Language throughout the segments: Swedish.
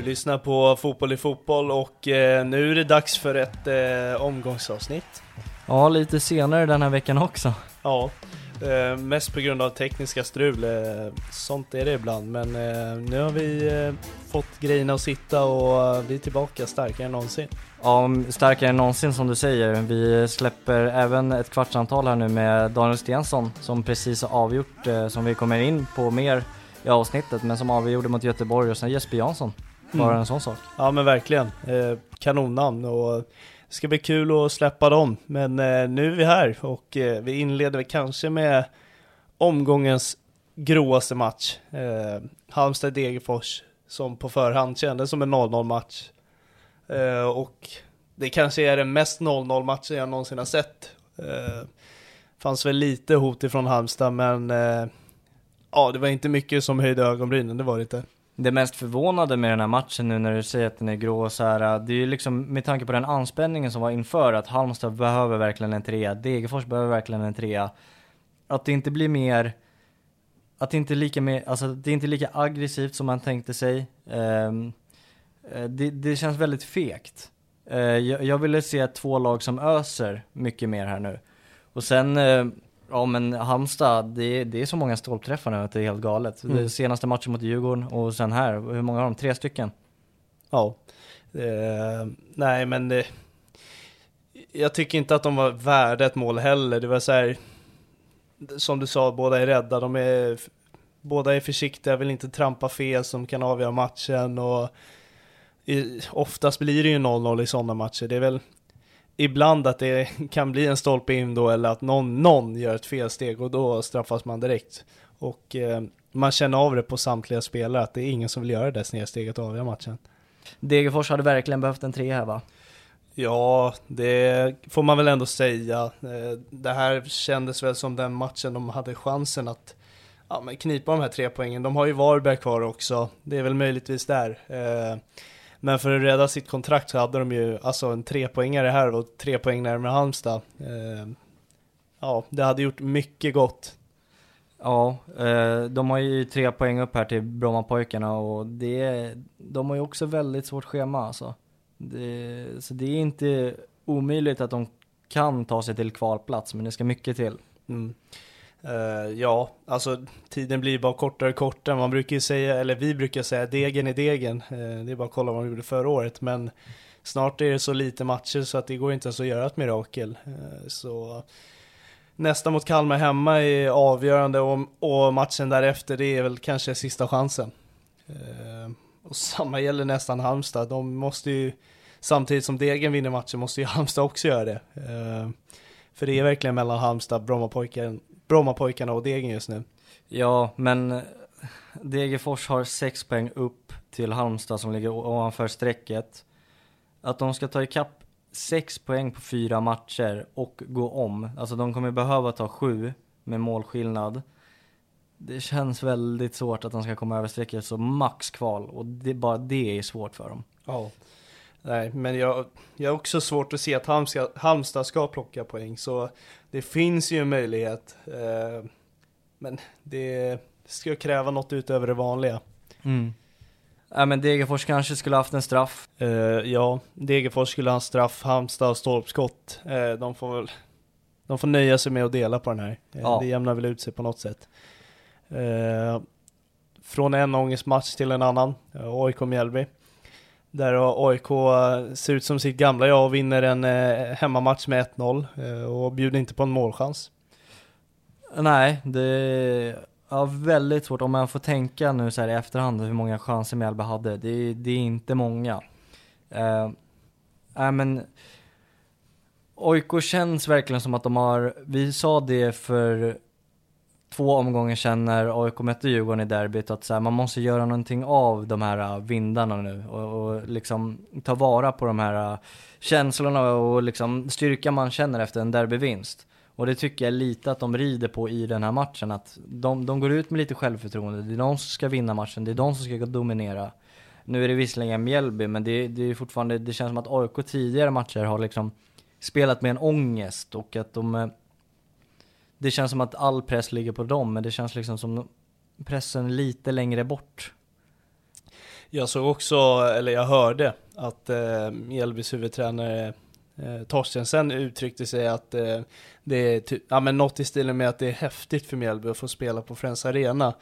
Du lyssnar på Fotboll i fotboll och eh, nu är det dags för ett eh, omgångsavsnitt. Ja, lite senare den här veckan också. Ja, eh, mest på grund av tekniska strul. Eh, sånt är det ibland, men eh, nu har vi eh, fått grejerna att sitta och vi är tillbaka starkare än någonsin. Ja, starkare än någonsin som du säger. Vi släpper även ett kvartsamtal här nu med Daniel Stensson som precis har avgjort, som vi kommer in på mer i avsnittet, men som avgjorde mot Göteborg och sen Jesper Jansson. Bara Mm. en sån sak. Ja men verkligen, eh, kanonnamn och det ska bli kul att släppa dem. Men eh, nu är vi här och eh, vi inleder kanske med omgångens gråaste match. Eh, Halmstad-Degerfors som på förhand kändes som en 0-0 match. Eh, och det kanske är den mest 0-0 matchen jag någonsin har sett. Eh, fanns väl lite hot ifrån Halmstad men eh, ja det var inte mycket som höjde ögonbrynen, det var det inte. Det mest förvånade med den här matchen nu när du säger att den är grå och så här, äh, det är ju liksom med tanke på den anspänningen som var inför att Halmstad behöver verkligen en trea, Degerfors behöver verkligen en trea. Att det inte blir mer, att det inte är lika, mer, alltså det är inte lika aggressivt som man tänkte sig. Um, det, det känns väldigt fegt. Uh, jag, jag ville se två lag som öser mycket mer här nu. Och sen, uh, ja men Halmstad, det, det är så många stolpträffar nu att det är helt galet. Mm. Det senaste matchen mot Djurgården och sen här, hur många har de? Tre stycken? Ja. Eh, nej men eh, jag tycker inte att de var värda ett mål heller. Det var så här, som du sa, båda är rädda. De är, båda är försiktiga, vill inte trampa fel som kan avgöra matchen och i, oftast blir det ju 0-0 i sådana matcher. Det är väl ibland att det kan bli en stolpe in då eller att någon, någon gör ett felsteg och då straffas man direkt. Och eh, man känner av det på samtliga spelare att det är ingen som vill göra det snedsteget och avgöra matchen. Degerfors hade verkligen behövt en tre här va? Ja, det får man väl ändå säga. Eh, Det här kändes väl som den matchen de hade chansen att ja, knipa de här tre poängen. De har ju Varberg kvar också. Det är väl möjligtvis där. Eh, Men för att rädda sitt kontrakt så hade de ju alltså en trepoängare här och tre poäng närmare Halmstad. Eh, Ja, det hade gjort mycket gott. Ja, eh, de har ju tre poäng upp här till Brommapojkarna och det, de har ju också väldigt svårt schema alltså. Det, så det är inte omöjligt att de kan ta sig till kvalplats, men det ska mycket till. Mm. Uh, ja, alltså tiden blir bara kortare och kortare. Man brukar ju säga, eller vi brukar säga degen är degen. Uh, det är bara att kolla vad de gjorde förra året. Men snart är det så lite matcher så att det går inte ens att göra ett mirakel. Uh, så nästa mot Kalmar hemma är avgörande och, och matchen därefter det är väl kanske sista chansen. Och samma gäller nästan Halmstad. De måste ju samtidigt som Degen vinner matchen måste ju Halmstad också göra det. För det är verkligen mellan Halmstad, Brommapojken, Brommapojkarna och Degen just nu. Ja, men Degerfors har sex poäng upp till Halmstad som ligger ovanför strecket. Att de ska ta ikapp sex poäng på fyra matcher och gå om, alltså de kommer behöva ta sju med målskillnad. Det känns väldigt svårt att de ska komma över strecket, så max kval och det, bara det är svårt för dem. Ja. Nej, men jag, jag har också svårt att se att Halmstad, Halmstad ska plocka poäng, så det finns ju en möjlighet. Eh, men det ska kräva något utöver det vanliga. Mm. Ja men Degerfors kanske skulle haft en straff. Uh, ja, Degerfors skulle ha en straff, Halmstad stolpskott. Uh, de får väl de får nöja sig med att dela på den här. Uh, ja. Det jämnar väl ut sig på något sätt. från en ångestmatch till en annan, AIK Mjällby. Där AIK ser ut som sitt gamla jag och vinner en eh, hemmamatch med 1-0 eh, och bjuder inte på en målchans. Nej, det Ja, väldigt svårt. Om man får tänka nu så här i efterhand hur många chanser Mjällby hade. Det, det är inte många. Uh, äh, men AIK känns verkligen som att de har, vi sa det för två omgångar sedan när AIK mötte Djurgården i derbyt att så här, man måste göra någonting av de här äh, vindarna nu och, och liksom ta vara på de här äh, känslorna och liksom styrka man känner efter en derbyvinst. Och det tycker jag lite att de rider på i den här matchen. Att de, de går ut med lite självförtroende. Det är de som ska vinna matchen. Det är de som ska dominera. Nu är det visserligen Mjällby, men det, det är fortfarande, det känns som att AIK tidigare matcher har liksom spelat med en ångest och att de äh, det känns som att all press ligger på dem, men det känns liksom som pressen lite längre bort. Jag såg också, eller jag hörde, att eh, Mjällbys huvudtränare eh, Torstensen uttryckte sig att eh, det är typ, ja men något i stilen med att det är häftigt för Mjällby att få spela på Friends Arena.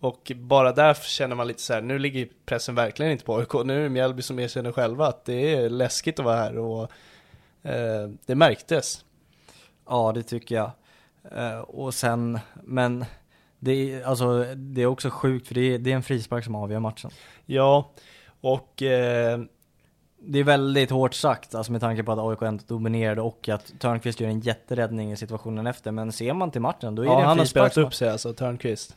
Och bara där känner man lite så här, nu ligger pressen verkligen inte på AIK, nu är det Mjällby som erkänner själva att det är läskigt att vara här och eh, det märktes. Ja, det tycker jag. Eh, och sen, men det är, alltså, det är också sjukt för det är, det är en frispark som avgör matchen. Ja, och eh, det är väldigt hårt sagt, alltså med tanke på att AIK ändå dominerade och att Törnqvist gör en jätteräddning i situationen efter. Men ser man till matchen, då är ja, det en han har spelat upp sig alltså, Törnqvist.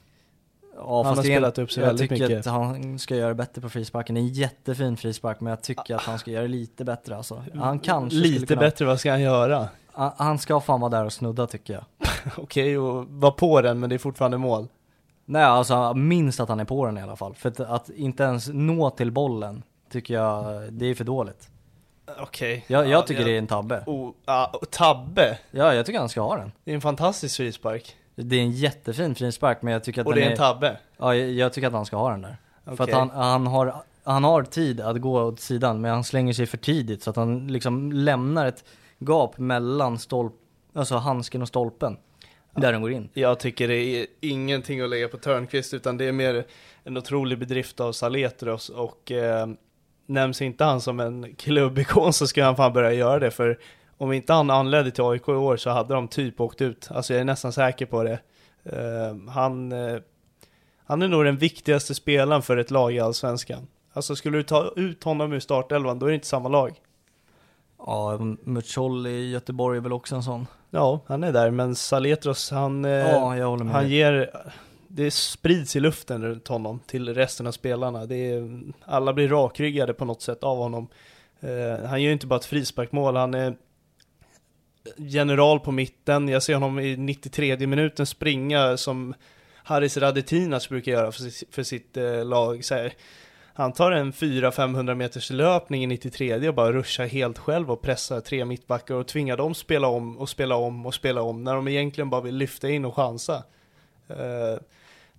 Ja, han har spelat upp sig väldigt mycket. Jag tycker att han ska göra bättre på frisparken. Det är en jättefin frispark, men jag tycker att han ska göra lite bättre alltså. Han kanske Lite kunna... bättre, vad ska han göra? Han ska fan vara där och snudda tycker jag. Okej, och vara på den, men det är fortfarande mål. Nej, alltså minst att han är på den i alla fall. För att, att inte ens nå till bollen tycker jag, det är för dåligt. Okej. Okay. Jag, jag tycker det är en tabbe. Oh, uh, tabbe? Ja, jag tycker han ska ha den. Det är en fantastisk frispark. Det är en jättefin frispark, men jag tycker att Och den det är en tabbe? Ja, jag, jag, tycker att han ska ha den där. Okay. För att han, han, har, han har tid att gå åt sidan, men han slänger sig för tidigt så att han liksom lämnar ett gap mellan stolp, alltså handsken och stolpen. Där den går in. Jag tycker det är ingenting att lägga på Törnqvist, utan det är mer en otrolig bedrift av Saletros och eh, nämns inte han som en klubbikon så ska han fan börja göra det för om inte han anledde till AIK i år så hade de typ åkt ut. Alltså jag är nästan säker på det. Uh, han, uh, han är nog den viktigaste spelaren för ett lag i Allsvenskan. Alltså skulle du ta ut honom ur startelvan, då är det inte samma lag. Ja, Mucciol i Göteborg är väl också en sån. Ja, han är där, men Saletros, han, uh, ja, han ger det sprids i luften runt honom till resten av spelarna. Det är, alla blir rakryggade på något sätt av honom. Uh, han gör ju inte bara ett frisparkmål, han är general på mitten. Jag ser honom i 93 minuten springa som Haris Radetinac brukar göra för, för sitt uh, lag. Så här, han tar en 400-500 meters löpning i 93 och bara ruschar helt själv och pressar tre mittbackar och tvingar dem spela om och spela om och spela om när de egentligen bara vill lyfta in och chansa. Uh,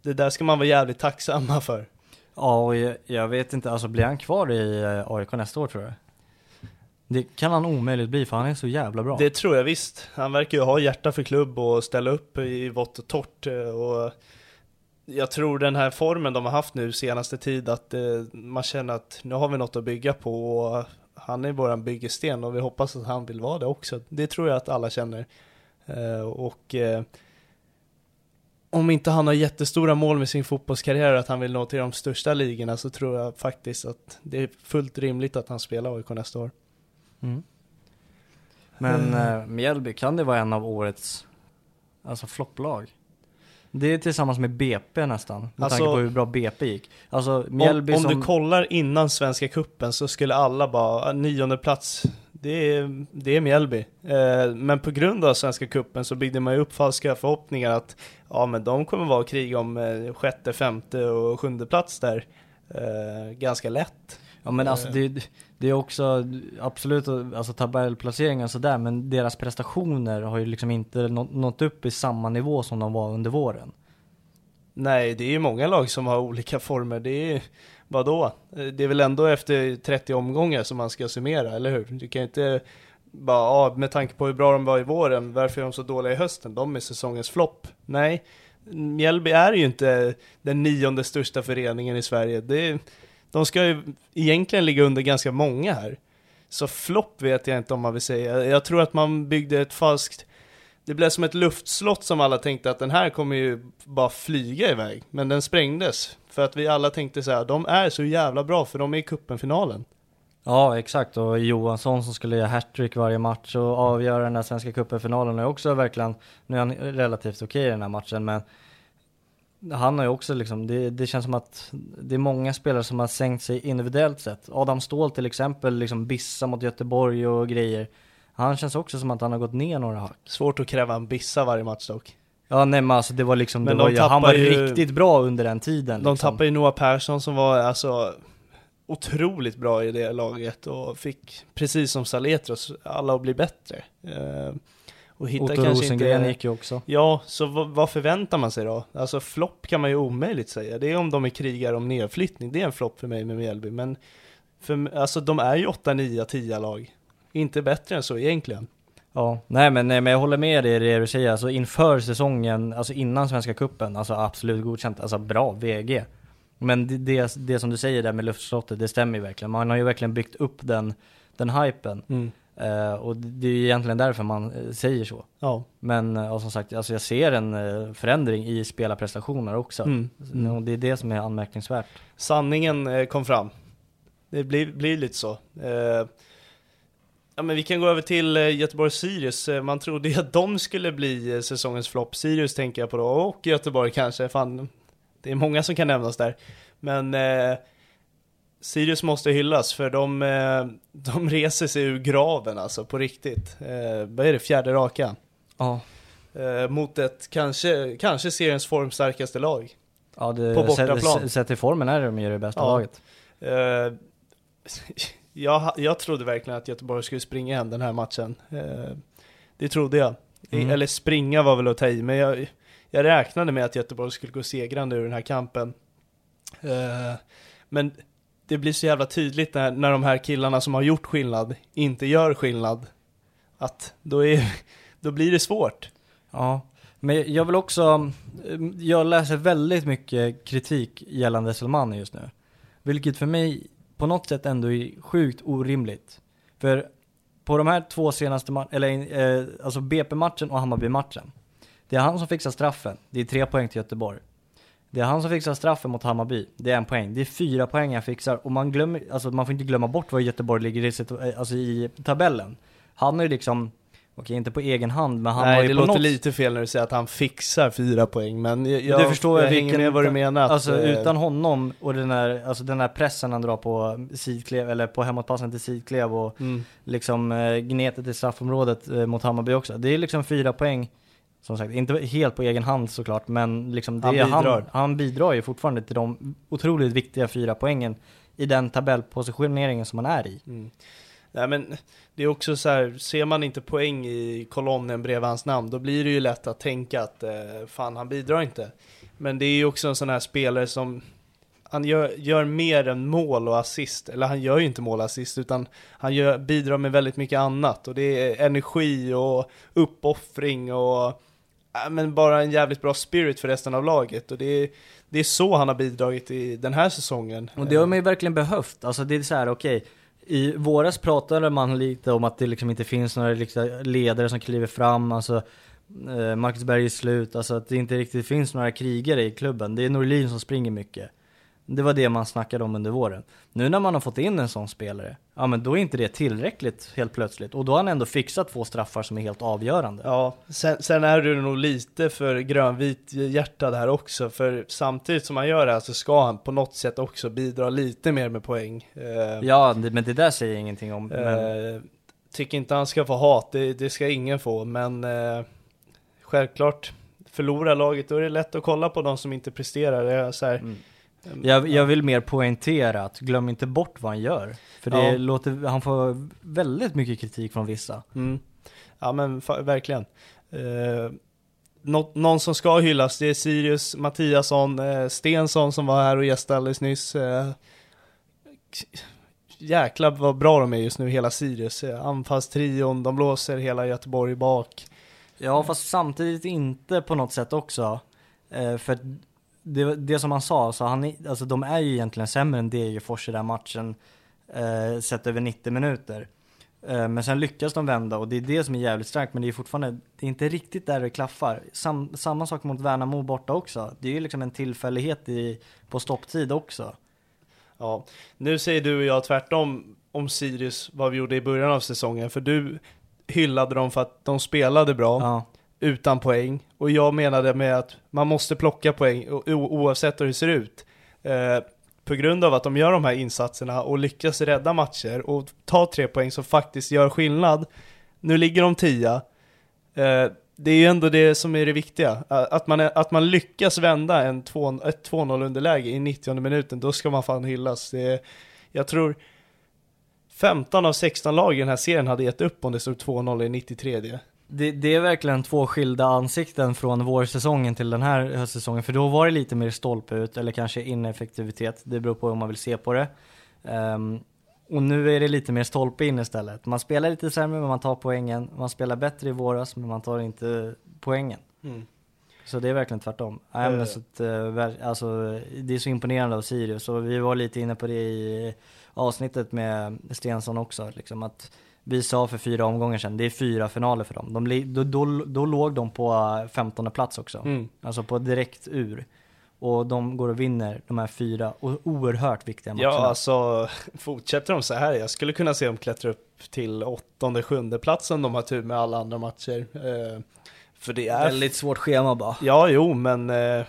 det där ska man vara jävligt tacksamma för. Ja, och jag, jag vet inte, alltså blir han kvar i eh, AIK nästa år tror jag? Det kan han omöjligt bli för han är så jävla bra. Det tror jag visst. Han verkar ju ha hjärta för klubb och ställa upp i vått och torrt. Eh, och jag tror den här formen de har haft nu senaste tid att eh, man känner att nu har vi något att bygga på och han är våran byggesten och vi hoppas att han vill vara det också. Det tror jag att alla känner. Och om inte han har jättestora mål med sin fotbollskarriär att han vill nå till de största ligorna så tror jag faktiskt att det är fullt rimligt att han spelar AIK nästa år. Mm. Men Mm. eh, Mjällby, kan det vara en av årets alltså flopplag? Det är tillsammans med BP nästan, med Alltså- tanke på hur bra BP gick. Alltså Mjällby om, om som... du kollar innan Svenska Kuppen så skulle alla bara, "Ah, nionde plats, det är, det är Mjällby. Eh, men på grund av Svenska Kuppen så byggde man ju upp falska förhoppningar att ja men de kommer vara krig om eh, sjätte, femte och sjunde plats där. Eh, ganska lätt. Ja men alltså Eh. det, det är också absolut alltså tabellplaceringar och sådär men deras prestationer har ju liksom inte nått upp i samma nivå som de var under våren. Nej, det är ju många lag som har olika former. Det är ju, vadå? Det är väl ändå efter 30 omgångar som man ska summera, eller hur? Du kan ju inte bara, ja, med tanke på hur bra de var i våren, varför är de så dåliga i hösten? De är säsongens flopp. Nej, Mjällby är ju inte den nionde största föreningen i Sverige. Det, de ska ju egentligen ligga under ganska många här. Så flopp vet jag inte om man vill säga. Jag tror att man byggde ett falskt det blev som ett luftslott som alla tänkte att den här kommer ju bara flyga iväg. Men den sprängdes. För att vi alla tänkte så här, de är så jävla bra för de är i kuppenfinalen. Ja exakt och Johansson som skulle göra hattrick varje match och avgöra den här Svenska cupen-finalen är också verkligen, nu är han relativt okej i den här matchen men han har ju också liksom, det, det känns som att det är många spelare som har sänkt sig individuellt sett. Adam Ståhl till exempel, liksom Bissa mot Göteborg och grejer. Han känns också som att han har gått ner några hack. Svårt att kräva en bissa varje match dock. Ja nej men alltså det var liksom, det var de ju, han var ju- riktigt bra under den tiden. De liksom. tappade ju Noah Persson som var alltså otroligt bra i det laget och fick, precis som Saletros, alla att bli bättre. Eh, och hitta Otto kanske Rosengren inte... gick ju också. Ja, så vad, förväntar man sig då? Alltså flopp kan man ju omöjligt säga. Det är om de är krigar om nedflyttning, det är en flopp för mig med Mjällby. Men för, alltså de är ju 8, 9, 10 lag. Inte bättre än så egentligen. Ja, nej men, nej men jag håller med dig i det du säger, alltså inför säsongen, alltså innan Svenska Cupen, alltså absolut godkänt, alltså bra VG. Men det, det, det som du säger där med luftslottet, det stämmer ju verkligen. Man har ju verkligen byggt upp den, den hypen. Eh, och det är ju egentligen därför man eh, säger så. Ja. Men eh, som sagt, alltså jag ser en förändring i spelarprestationer också. Mm. Mm. Och det är det som är anmärkningsvärt. Sanningen kom fram. Det blir, blir lite så. Ja, men vi kan gå över till Göteborg-Sirius. Man trodde ju att de skulle bli säsongens flopp. Sirius tänker jag på då, och Göteborg kanske. Fan, det är många som kan nämnas där. Men Sirius måste hyllas för de, eh, de reser sig ur graven alltså, på riktigt. Eh, vad är det, fjärde raka? Ja. Eh, mot ett kanske, kanske seriens formstarkaste lag. Ja, det, På bortaplan. Sett, till formen är de ju det bästa Ja. laget. Jag, jag trodde verkligen att Göteborg skulle springa hem den här matchen. Det trodde jag. Mm. Eller springa var väl att ta i, men jag, jag räknade med att Göteborg skulle gå segrande ur den här kampen. Men det blir så jävla tydligt när, när de här killarna som har gjort skillnad inte gör skillnad. Att då, är, då blir det svårt. Ja, men jag vill också, mm, jag läser väldigt mycket kritik gällande Selmani just nu. Vilket för mig på något sätt ändå är sjukt orimligt. För på de här två senaste matcherna, eller eh, alltså BP-matchen och Hammarby-matchen. Det är han som fixar straffen, det är tre poäng till Göteborg. Det är han som fixar straffen mot Hammarby, det är en poäng. Det är fyra poäng han fixar och man glömmer, alltså man får inte glömma bort var Göteborg ligger i, situ- alltså i tabellen. Han har ju liksom, okej inte på egen hand men han har Nej, ju det på låter något lite fel när du säger att han fixar fyra poäng, men jag, du jag, förstår jag vilken, hänger med vad du menar. Att, Alltså eh, utan honom och den där, alltså den där pressen han drar på sidklev, eller på hemåtpassen till sidklev och mm. liksom eh, gnetet i straffområdet eh, mot Hammarby också. Det är liksom fyra poäng, som sagt, inte helt på egen hand såklart, men liksom det Han bidrar. Han, han bidrar ju fortfarande till de otroligt viktiga fyra poängen i den tabellpositioneringen som man är i. Mm. Nej men det är också så här, ser man inte poäng i kolonnen bredvid hans namn, då blir det ju lätt att tänka att eh, fan han bidrar inte. Men det är ju också en sån här spelare som, han gör, gör mer än mål och assist, eller han gör ju inte mål och assist, utan han gör, bidrar med väldigt mycket annat. Och det är energi och uppoffring och men bara en jävligt bra spirit för resten av laget. Och det är, det är så han har bidragit i den här säsongen. Och det har man ju verkligen behövt. Alltså det är så här, okej. I våras pratade man lite om att det liksom inte finns några ledare som kliver fram, alltså Eh, Marcus Berg är slut, alltså att det inte riktigt finns några krigare i klubben. Det är Norlin som springer mycket. Det var det man snackade om under våren. Nu när man har fått in en sån spelare, ja men då är inte det tillräckligt helt plötsligt. Och då har han ändå fixat två straffar som är helt avgörande. Ja, sen, sen är du nog lite för grönvit hjärtad här också, för samtidigt som han gör det här så ska han på något sätt också bidra lite mer med poäng. Eh, Ja, men det där säger jag ingenting om. Men, eh, tycker inte han ska få hat, det, det ska ingen få, men eh, självklart, förlorar laget då är det lätt att kolla på de som inte presterar. Det är så här, Mm. Jag, jag vill mer poängtera att glöm inte bort vad han gör. För det Ja. låter, han får väldigt mycket kritik från vissa. Mm. Ja men verkligen. Eh, nå- någon som ska hyllas, det är Sirius Mattiasson, eh, Stensson som var här och gästade alldeles nyss. Eh, jäklar vad bra de är just nu, hela Sirius. Eh, anfallstrion, de blåser hela Göteborg bak. Ja, fast samtidigt inte på något sätt också. För det, det som han sa, så han, alltså de är ju egentligen sämre än Degerfors i den matchen, eh, sett över 90 minuter. Eh, men sen lyckas de vända och det är det som är jävligt starkt, men det är fortfarande, det är inte riktigt där det klaffar. Sam, samma sak mot Värnamo borta också. Det är ju liksom en tillfällighet i, på stopptid också. Ja, nu säger du och jag tvärtom om Sirius, vad vi gjorde i början av säsongen, för du hyllade dem för att de spelade bra. Ja, utan poäng. Och jag menade med att man måste plocka poäng oavsett hur det ser ut. Eh, på grund av att de gör de här insatserna och lyckas rädda matcher och ta tre poäng som faktiskt gör skillnad. Nu ligger de tia. Eh, det är ju ändå det som är det viktiga. Att man, är, att man lyckas vända en 2, ett 2-0 underläge i 90 minuten, då ska man fan hyllas. Det är, jag tror 15 av 16 lag i den här serien hade gett upp om det stod 2-0 i 93. Det, det är verkligen två skilda ansikten från vårsäsongen till den här höstsäsongen. För då var det lite mer stolpe ut eller kanske ineffektivitet. Det beror på hur man vill se på det. Ehm, och nu är det lite mer stolpe in istället. Man spelar lite sämre men man tar poängen. Man spelar bättre i våras men man tar inte poängen. Mm. Så det är verkligen tvärtom. Men Eh. så att, eh, alltså, det är så imponerande av Sirius och vi var lite inne på det i avsnittet med Stensson också. Liksom att vi sa för fyra omgångar sedan, det är fyra finaler för dem. De, då, då, då låg de på 15 plats också. Mm. Alltså på direkt ur. Och de går och vinner de här fyra och oerhört viktiga matcherna. Ja, alltså fortsätter de så här, jag skulle kunna se dem klättra upp till åttonde, sjunde platsen de har tur med alla andra matcher. Eh, för det är... Väldigt svårt schema bara. Ja, jo, men eh,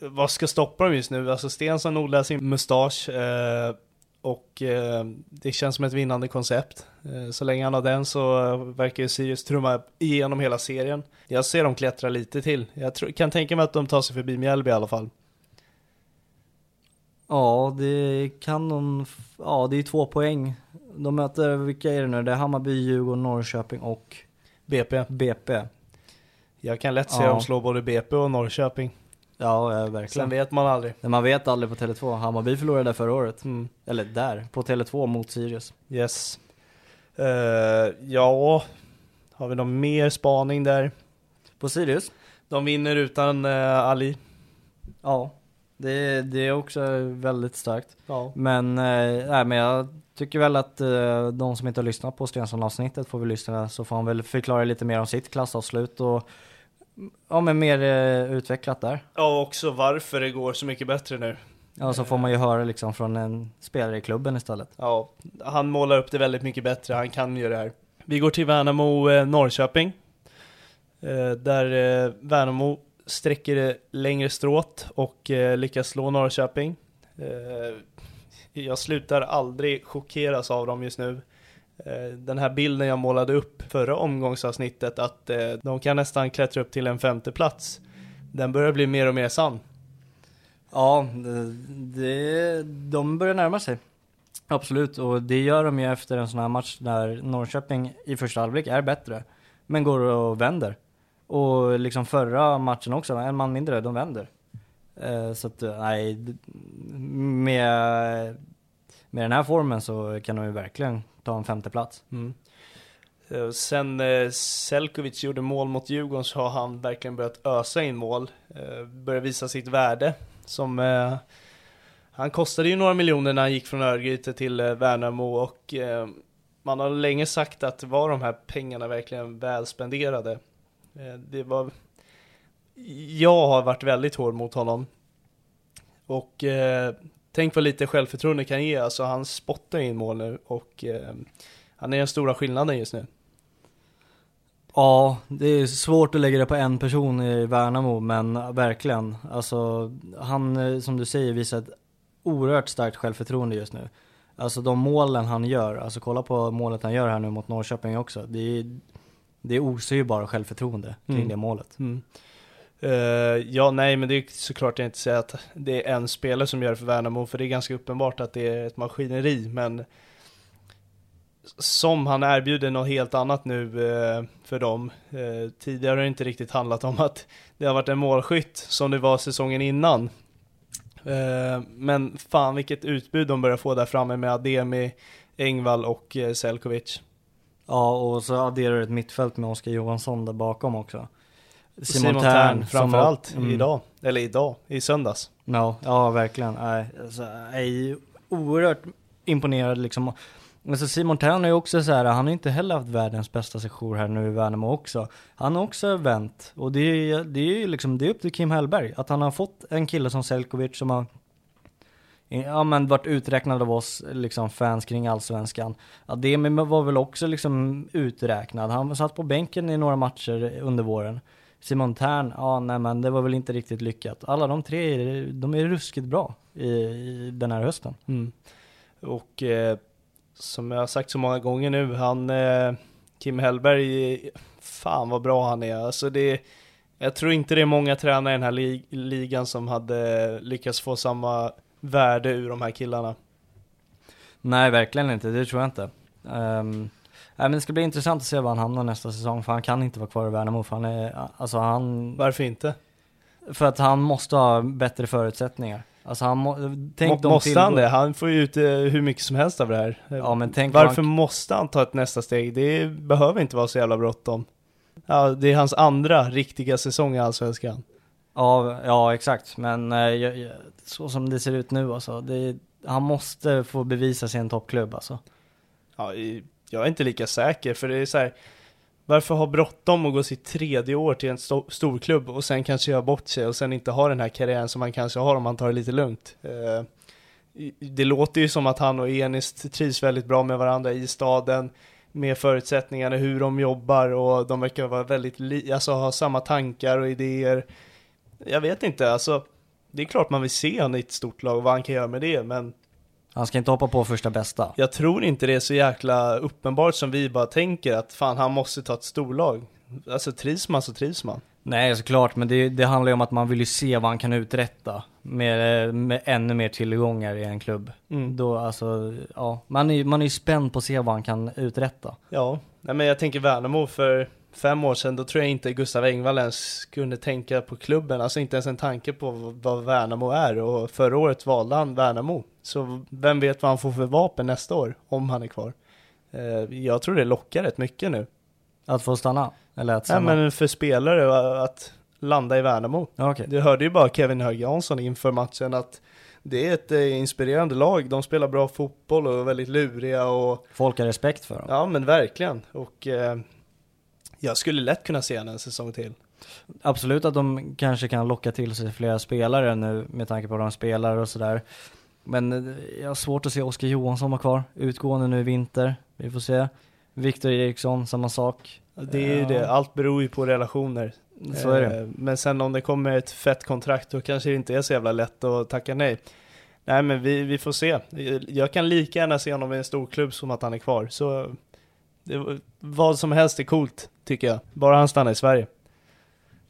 vad ska stoppa dem just nu? Alltså Stensson odlar sin mustasch eh, och eh, det känns som ett vinnande koncept. Eh, så länge han har den så eh, verkar ju Sirius trumma igenom hela serien. Jag ser dem klättra lite till. Jag tror, kan tänka mig att de tar sig förbi Mjällby i alla fall. Ja, det kan de. Ja, det är två poäng. De möter, vilka är det nu? Det är Hammarby, Djurgården, Norrköping och BP. BP. Jag kan lätt se Ja. dem slå både BP och Norrköping. Ja, ja Sen verkligen. vet man aldrig. Men man vet aldrig på Tele2. Hammarby förlorade där förra året. Mm. Eller där, på Tele2 mot Sirius. Yes. Eh, ja, har vi någon mer spaning där? På Sirius? De vinner utan eh, Ali. Ja. Det, det är också väldigt starkt. Ja. Men, eh, nej, men jag tycker väl att eh, de som inte har lyssnat på Stensson-avsnittet får väl lyssna så får han väl förklara lite mer om sitt klassavslut och ja men mer eh, utvecklat där. ja, också varför det går så mycket bättre nu. Ja så får man ju höra liksom från en spelare i klubben istället. Ja, han målar upp det väldigt mycket bättre, han kan ju det här. Vi går till Värnamo eh, Norrköping. Eh, där eh, Värnamo sträcker det längre stråt och eh, lyckas slå Norrköping. Eh, jag slutar aldrig chockeras av dem just nu. Eh, den här bilden jag målade upp förra omgångsavsnittet att eh, de kan nästan klättra upp till en femte plats. Den börjar bli mer och mer sann. Ja, det, det, de börjar närma sig. Absolut, och det gör de ju efter en sån här match där Norrköping i första halvlek är bättre, men går och vänder. Och liksom förra matchen också, en man mindre, de vänder. Eh, så att eh, nej, med, med den här formen så kan de ju verkligen ta en femte plats. Mm. Eh, sen eh, Selkovic gjorde mål mot Djurgården så har han verkligen börjat ösa in mål. Eh, börjar visa sitt värde. Som, eh, han kostade ju några miljoner när han gick från Örgryte till eh, Värnamo och eh, man har länge sagt att var de här pengarna verkligen väl spenderade. Eh, det var... Jag har varit väldigt hård mot honom. Och tänk vad lite självförtroende kan ge, alltså han spottar in mål nu och eh, han är den stora skillnaden just nu. Ja, det är svårt att lägga det på en person i Värnamo, men verkligen. Alltså, han, eh, som du säger, visar ett oerhört starkt självförtroende just nu. Alltså de målen han gör, alltså kolla på målet han gör här nu mot Norrköping också. Det är, det osar ju bara självförtroende kring Mm. det målet. Mm. Uh, ja, nej, men det är såklart jag inte säger att det är en spelare som gör det för Värnamo, för det är ganska uppenbart att det är ett maskineri, men som han erbjuder något helt annat nu uh, för dem. Uh, tidigare har det inte riktigt handlat om att det har varit en målskytt som det var säsongen innan. Men fan vilket utbud de börjar få där framme med Ademi, Engvall och eh, Selkovic. Ja, och så adderar du ett mittfält med Oskar Johansson där bakom också. Simon, Tern som framförallt mm. idag, eller idag, i söndags. Ja, ja verkligen. Nej, alltså, jag är oerhört imponerad liksom. Alltså Simon Tern är ju också så här, han har inte heller haft världens bästa sejour här nu i Värnamo också. Han har också vänt. Och det är, det är ju liksom, det är upp till Kim Hellberg. Att han har fått en kille som Selkovic som har Ja men varit uträknad av oss liksom fans kring allsvenskan. Det var väl också liksom uträknad. Han satt på bänken i några matcher under våren. Simon Tern, ja nej men det var väl inte riktigt lyckat. Alla de tre, de är ruskigt bra i, i den här hösten. Mm. Och eh, som jag har sagt så många gånger nu, han eh, Kim Hellberg, fan vad bra han är. Alltså det, jag tror inte det är många tränare i den här lig- ligan som hade lyckats få samma värde ur de här killarna. Nej verkligen inte, det tror jag inte. Um, men det ska bli intressant att se var han hamnar nästa säsong för han kan inte vara kvar i Värnamo för han är, alltså han, Varför inte? för att han måste ha bättre förutsättningar. Alltså han må, tänk de måste han det? Han får ju ut eh, hur mycket som helst av det här. Ja, men tänk Varför han- måste han ta ett nästa steg? Det behöver inte vara så jävla bråttom. Ja, det är hans andra riktiga säsong i Allsvenskan. Ja, ja exakt. Men eh, jag, så som det ser ut nu alltså, det, han måste få bevisa sig i en toppklubb alltså. Ja, i- jag är inte lika säker, för det är så här. Varför ha bråttom och gå sitt tredje år till en sto- storklubb och sen kanske göra bort sig och sen inte ha den här karriären som man kanske har om man tar det lite lugnt. Eh, det låter ju som att han och Enis trivs väldigt bra med varandra i staden, med förutsättningarna, hur de jobbar och de verkar vara väldigt, li- alltså ha samma tankar och idéer. Jag vet inte, alltså det är klart man vill se honom i ett stort lag och vad han kan göra med det, men han ska inte hoppa på första bästa. jag tror inte det är så jäkla uppenbart som vi bara tänker att fan han måste ta ett storlag. Alltså trivs man så trivs man. Nej såklart, men det, det handlar ju om att man vill ju se vad han kan uträtta. Med, med ännu mer tillgångar i en klubb. Mm. Då alltså, ja, man är man är ju spänd på att se vad han kan uträtta. Ja, nej men jag tänker Värnamo för fem år sedan, då tror jag inte Gustav Engvall ens kunde tänka på klubben, alltså inte ens en tanke på vad Värnamo är och förra året valde han Värnamo. Så vem vet vad han får för vapen nästa år, om han är kvar. Eh, Jag tror det lockar rätt mycket nu. Att få stanna? Eller att Nej stanna? men för spelare att landa i Värnamo. Ja, okej. Du hörde ju bara Kevin Hög Jansson inför matchen att det är ett eh, inspirerande lag. De spelar bra fotboll och är väldigt luriga och Folk har respekt för dem. ja men verkligen. Och eh, jag skulle lätt kunna se en säsong till. Absolut att de kanske kan locka till sig flera spelare nu med tanke på hur de spelar och sådär. Men eh, jag har svårt att se Oskar Johansson vara kvar, utgående nu i vinter. Vi får se. Viktor Eriksson, samma sak. Det är ju det, allt beror ju på relationer. Så är det. Eh, Men sen om det kommer ett fett kontrakt då kanske det inte är så jävla lätt att tacka nej. Nej men vi, vi får se. Jag kan lika gärna se honom i en stor klubb som att han är kvar. Så det, vad som helst är coolt tycker jag. Bara han stannar i Sverige.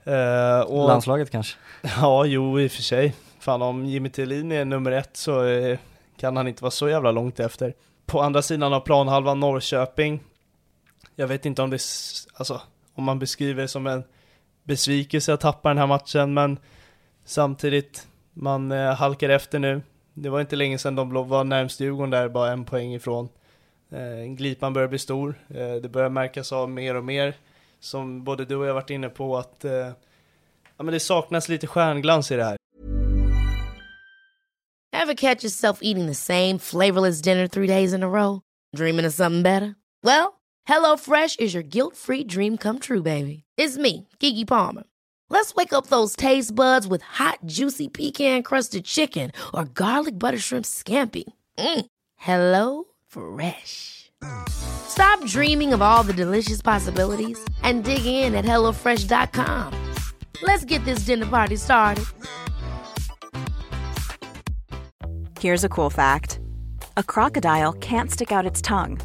Eh, och, Landslaget kanske? Ja, jo i och för sig. Fan om Jimmy Tillin är nummer ett så eh, kan han inte vara så jävla långt efter. På andra sidan av planhalvan Norrköping. Jag vet inte om det, alltså om man beskriver det som en besvikelse att tappa den här matchen, men samtidigt, man eh, halkar efter nu. Det var inte länge sedan de var närmst Djurgården där, bara en poäng ifrån. Eh, glipan börjar bli stor. Eh, det börjar märkas av mer och mer. Som både du och jag varit inne på att eh, ja, men det saknas lite stjärnglans i det här. Ever catch yourself eating the same flavorless dinner three days in a row? Dreaming of something better? Well, Hello Fresh is your guilt-free dream come true, baby. It's me, Gigi Palmer. Let's wake up those taste buds with hot, juicy pecan-crusted chicken or garlic butter shrimp scampi. Mm. Hello Fresh. Stop dreaming of all the delicious possibilities and dig in at HelloFresh.com. Let's get this dinner party started. Here's a cool fact a crocodile can't stick out its tongue.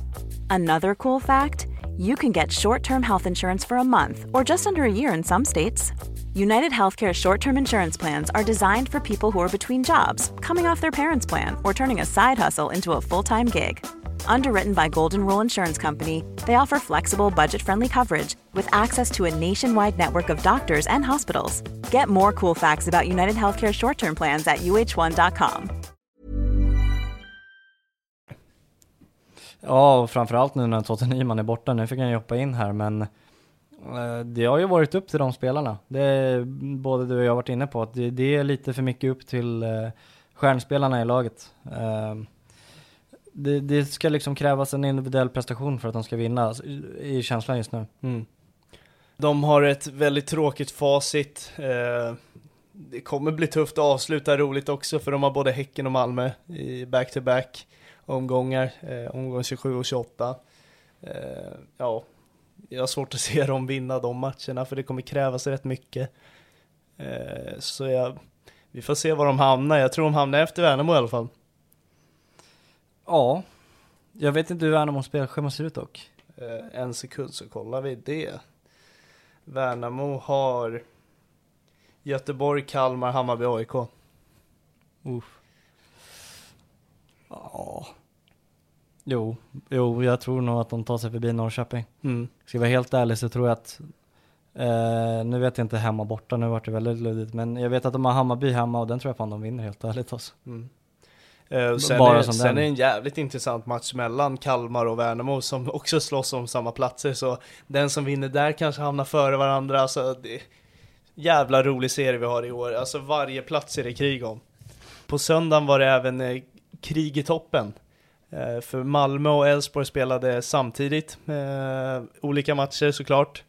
Another cool fact you can get short term health insurance for a month or just under a year in some states. United Healthcare short term insurance plans are designed for people who are between jobs, coming off their parents' plan, or turning a side hustle into a full time gig. Underwritten by Golden Rule Insurance Company, they offer flexible, budget friendly coverage with access to a nationwide network of doctors and hospitals. Get more cool facts about United Healthcare short term plans at uh1.com. Ja, och framförallt nu när Totte Nyman är borta. Nu fick han ju hoppa in här, men eh, det har ju varit upp till de spelarna. Det är både du och jag har varit inne på, att det, det är lite för mycket upp till eh, stjärnspelarna i laget. Eh, det, det ska liksom krävas en individuell prestation för att de ska vinna, alltså, i känslan just nu. Mm. De har ett väldigt tråkigt facit. Eh, det kommer bli tufft att avsluta roligt också för de har både Häcken och Malmö i back-to-back omgångar, eh, omgång 27 och 28. Eh, ja, jag har svårt att se dem vinna de matcherna för det kommer krävas rätt mycket. Eh, så jag, vi får se var de hamnar. Jag tror de hamnar efter Värnamo i alla fall. Ja, jag vet inte hur Värnamos spelschema ser ut dock. Eh, en sekund så kollar vi det. Värnamo har Göteborg, Kalmar, Hammarby, AIK. Uff. Ja. Jo, jo, jag tror nog att de tar sig förbi Norrköping. Mm. Ska jag vara helt ärlig så tror jag att, eh, nu vet jag inte hemma borta, nu vart det väldigt luddigt, men jag vet att de har Hammarby hemma och den tror jag fan de vinner helt ärligt alltså. Mm. Eh, sen Bara är, som sen den. är det en jävligt intressant match mellan Kalmar och Värnamo som också slåss om samma platser. Så den som vinner där kanske hamnar före varandra. Alltså, det jävla rolig serie vi har i år. Alltså varje plats är det krig om. På söndagen var det även eh, krig i toppen. Eh, för Malmö och Elfsborg spelade samtidigt. Eh, olika matcher såklart.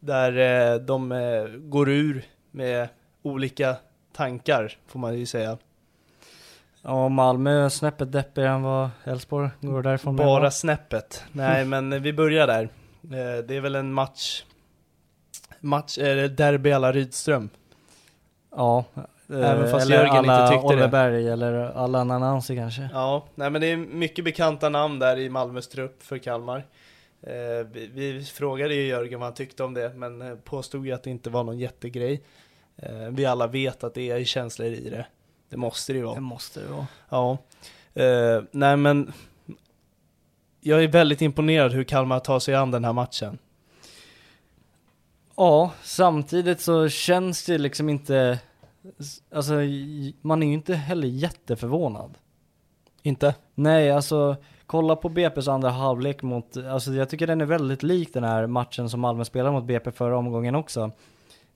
Där eh, de eh, går ur med olika tankar, får man ju säga. Ja, Malmö är snäppet deppigare än vad Elfsborg går därifrån med, Bara snäppet. Nej, men vi börjar där. Eh, Det är väl en match, match, är det derby alla Rydström? Ja. Även eh, fast eller Jörgen inte alla tyckte det. Oliver Berg eller alla Nanansi kanske. Ja, nej men det är mycket bekanta namn där i Malmös trupp för Kalmar. Eh, vi, vi frågade ju Jörgen vad han tyckte om det, men eh, påstod ju att det inte var någon jättegrej. Eh, vi alla vet att det är känslor i det. Det måste det ju vara. Det måste det vara. Ja, eh, nej men jag är väldigt imponerad hur Kalmar tar sig an den här matchen. Ja, samtidigt så känns det liksom inte, alltså man är ju inte heller jätteförvånad. Inte? Nej, alltså kolla på BP's andra halvlek mot, alltså jag tycker den är väldigt lik den här matchen som Malmö spelade mot BP förra omgången också.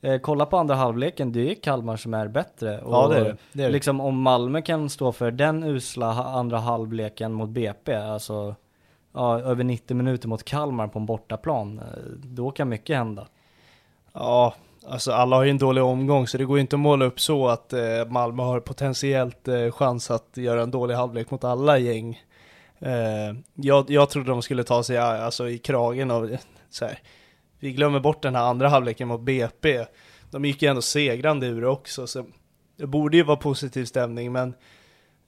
Eh, kolla på andra halvleken, det är Kalmar som är bättre. Ja, det är det. det, är det. Liksom om Malmö kan stå för den usla andra halvleken mot BP, alltså ja, över 90 minuter mot Kalmar på en bortaplan, eh, då kan mycket hända. Ja, alltså alla har ju en dålig omgång så det går ju inte att måla upp så att eh, Malmö har potentiellt eh, chans att göra en dålig halvlek mot alla gäng. Eh, jag, jag trodde de skulle ta sig alltså, i kragen av så här. Vi glömmer bort den här andra halvleken mot BP. De gick ju ändå segrande ur det också så det borde ju vara positiv stämning men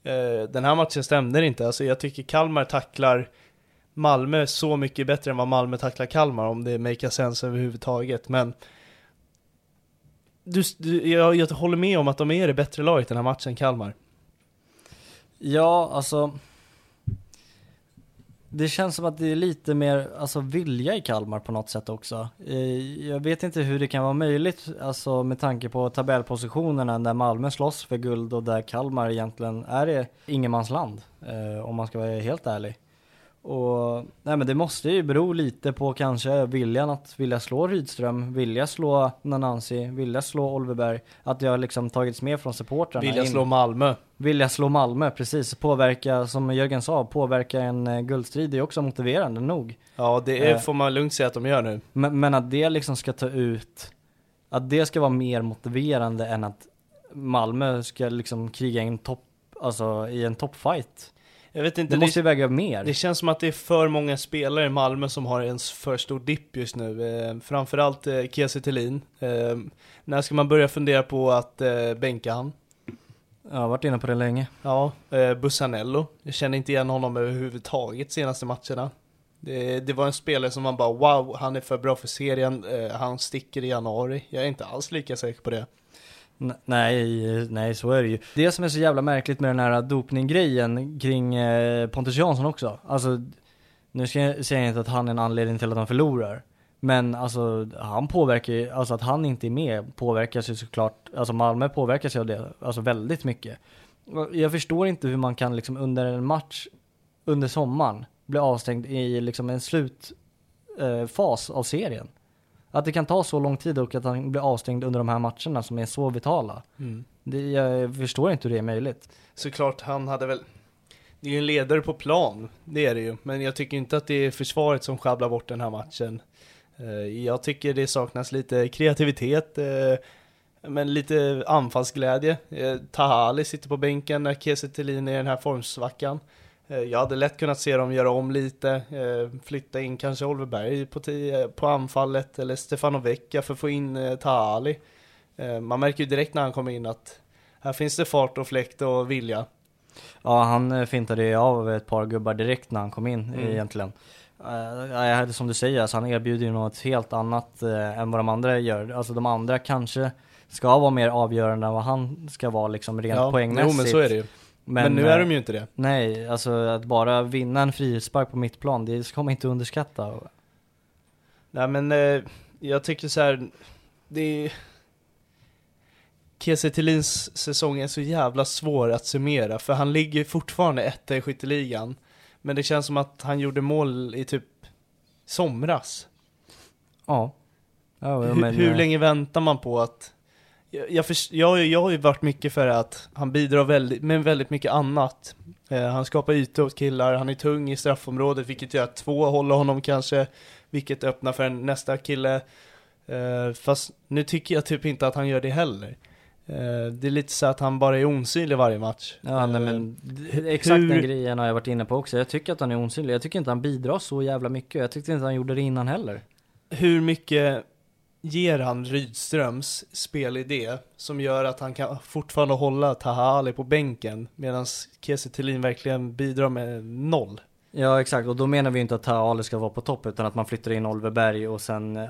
eh, den här matchen stämde inte. Alltså jag tycker Kalmar tacklar Malmö så mycket bättre än vad Malmö tacklar Kalmar om det make sense överhuvudtaget. Men du, du, jag, jag håller med om att de är det bättre laget den här matchen, Kalmar. Ja, alltså. Det känns som att det är lite mer alltså, vilja i Kalmar på något sätt också. Eh, jag vet inte hur det kan vara möjligt, alltså med tanke på tabellpositionerna där Malmö slåss för guld och där Kalmar egentligen är ingenmansland, eh, om man ska vara helt ärlig. Och nej men det måste ju bero lite på kanske viljan att vilja slå Rydström, vilja slå Nanansi, vilja slå Olverberg. Att det har liksom tagits med från supportrarna. Vilja in. slå Malmö. Vilja slå Malmö, precis. Påverka, som Jörgen sa, påverka en eh, guldstrid är också motiverande nog. Ja, det är, Eh. får man lugnt säga att de gör nu. Men, men att det liksom ska ta ut, att det ska vara mer motiverande än att Malmö ska liksom kriga en topp, alltså i en toppfight. Jag vet inte, Det måste ju väga mer. det känns som att det är för många spelare i Malmö som har en för stor dipp just nu. Eh, framförallt eh, Kiese Thelin. Eh, när ska man börja fundera på att eh, bänka han? Jag har varit inne på det länge. Ja, eh, Bussanello. Jag känner inte igen honom överhuvudtaget senaste matcherna. Det, det var en spelare som man bara wow, han är för bra för serien, eh, han sticker i januari. Jag är inte alls lika säker på det. Nej, nej så är det ju. Det som är så jävla märkligt med den här dopninggrejen kring eh, Pontus Jansson också. Alltså, nu ska jag, säger jag inte att han är en anledning till att han förlorar. Men alltså han påverkar ju, alltså att han inte är med påverkas ju såklart, alltså Malmö påverkas ju av det, alltså väldigt mycket. Jag förstår inte hur man kan liksom under en match under sommaren bli avstängd i liksom en slutfas eh, av serien. Att det kan ta så lång tid och att han blir avstängd under de här matcherna som är så vitala. Det, jag förstår inte hur det är möjligt. Såklart, han hade väl... Det är ju en ledare på plan, det är det ju. Men jag tycker inte att det är försvaret som sjabblar bort den här matchen. Eh, Jag tycker det saknas lite kreativitet, eh, men lite anfallsglädje. Eh, Tahali sitter på bänken när Kiese Thelin är i den här formsvackan. Eh, Jag hade lätt kunnat se dem göra om lite, eh, flytta in kanske Oliver Berg på, ti- på anfallet eller Stefano Vecchia för att få in eh, Tahali. Eh, Man märker ju direkt när han kommer in att här finns det fart och fläkt och vilja. Ja, han eh, fintade ju av ett par gubbar direkt när han kom in Mm. egentligen. Uh, som du säger, alltså, han erbjuder ju något helt annat eh, än vad de andra gör. Alltså de andra kanske ska vara mer avgörande än vad han ska vara liksom rent Ja, poängmässigt. Jo men så är det ju. Men, nu är de ju inte det. Nej, alltså att bara vinna en frispark på mittplan, det ska man inte underskatta. Nej men eh, jag tycker så här, det är... Kiese Thelins säsong är så jävla svår att summera, för han ligger fortfarande etta i skytteligan. Men det känns som att han gjorde mål i typ somras. Ja. ja hur, men, hur eh, länge väntar man på att... Jag, jag, jag, jag har ju varit mycket för att han bidrar väldigt, med väldigt mycket annat. Eh, han skapar ytor åt killar, han är tung i straffområdet, vilket gör att två håller honom kanske, vilket öppnar för en nästa kille. Eh, fast nu tycker jag typ inte att han gör det heller. Eh, det är lite så att han bara är osynlig varje match. Ja nej, Eh, men d- exakt hur- den grejen har jag varit inne på också. Jag tycker att han är osynlig. Jag tycker inte han bidrar så jävla mycket. Jag tyckte inte han gjorde det innan heller. hur mycket ger han Rydströms spelidé som gör att han kan fortfarande hålla Tahali på bänken medan Kiese Thelin verkligen bidrar med noll? Ja exakt, och då menar vi inte att Ali ska vara på topp utan att man flyttar in Oliver Berg och sen uh,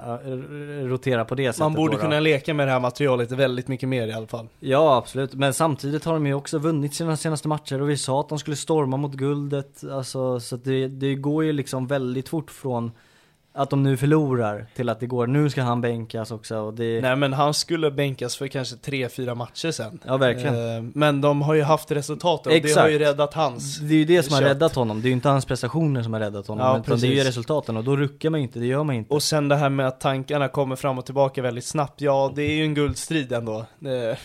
roterar på det sättet. Man borde då, då. kunna leka med det här materialet väldigt mycket mer i alla fall. Ja absolut, men samtidigt har de ju också vunnit sina senaste matcher och vi sa att de skulle storma mot guldet. Alltså, så det, det går ju liksom väldigt fort från att de nu förlorar till att det går, nu ska han bänkas också och det... Nej men han skulle bänkas för kanske tre fyra matcher sen. Ja verkligen. Eh, Men de har ju haft resultatet och det har ju räddat hans Det är ju det som har räddat honom, det är ju inte hans prestationer som har räddat honom Ja, utan det är ju resultaten och då ruckar man ju inte, det gör man inte. Och sen det här med att tankarna kommer fram och tillbaka väldigt snabbt. Ja, det är ju en guldstrid ändå. Det,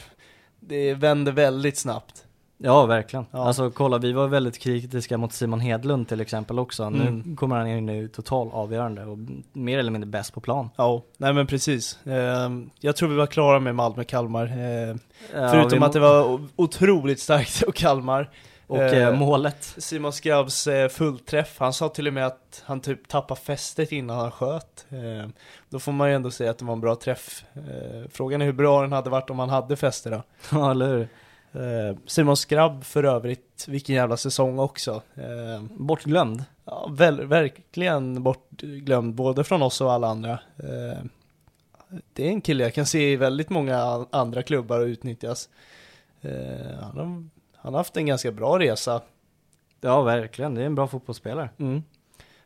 det vänder väldigt snabbt. Ja verkligen. Ja. Alltså kolla, vi var väldigt kritiska mot Simon Hedlund till exempel också. Mm. Nu kommer han in nu total avgörande och mer eller mindre bäst på plan. Ja, nej men precis. Ehm, Jag tror vi var klara med Malmö-Kalmar. Ehm, Ja, Förutom vi- att det var otroligt starkt och Kalmar. Och eh, eh, målet. Simon Skrabbs eh, fullträff, han sa till och med att han typ tappade fästet innan han sköt. Ehm, Då får man ju ändå säga att det var en bra träff. Ehm, Frågan är hur bra den hade varit om han hade fäste då. Ja eller hur? Ehm, Simon Skrabb för övrigt, vilken jävla säsong också. Ehm, Bortglömd. Ja, väl, verkligen bortglömd, både från oss och alla andra. Eh, det är en kille jag kan se i väldigt många an- andra klubbar och utnyttjas. Eh, han, har, han har haft en ganska bra resa. Ja verkligen, det är en bra fotbollsspelare. Mm.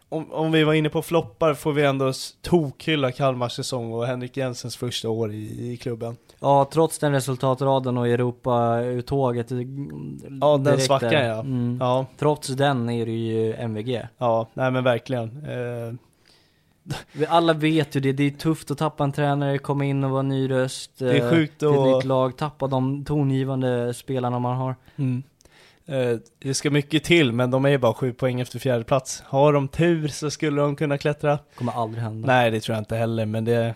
Om, om vi var inne på floppar får vi ändå tokhylla Kalmars säsong och Henrik Jensens första år i, i klubben. Ja, trots den resultatraden och Europa-uttåget. Ja, den svackan ja. Mm. Ja, Trots den är det ju MVG. ja, nej men verkligen. Eh, alla vet ju det, det är tufft att tappa en tränare, komma in och vara ny röst. Det är eh, sjukt till ett att- nytt lag, tappa de tongivande spelarna man har. Mm. Eh, Det ska mycket till, men de är ju bara sju poäng efter fjärde plats. Har de tur så skulle de kunna klättra. Kommer aldrig hända. Nej, det tror jag inte heller, men det...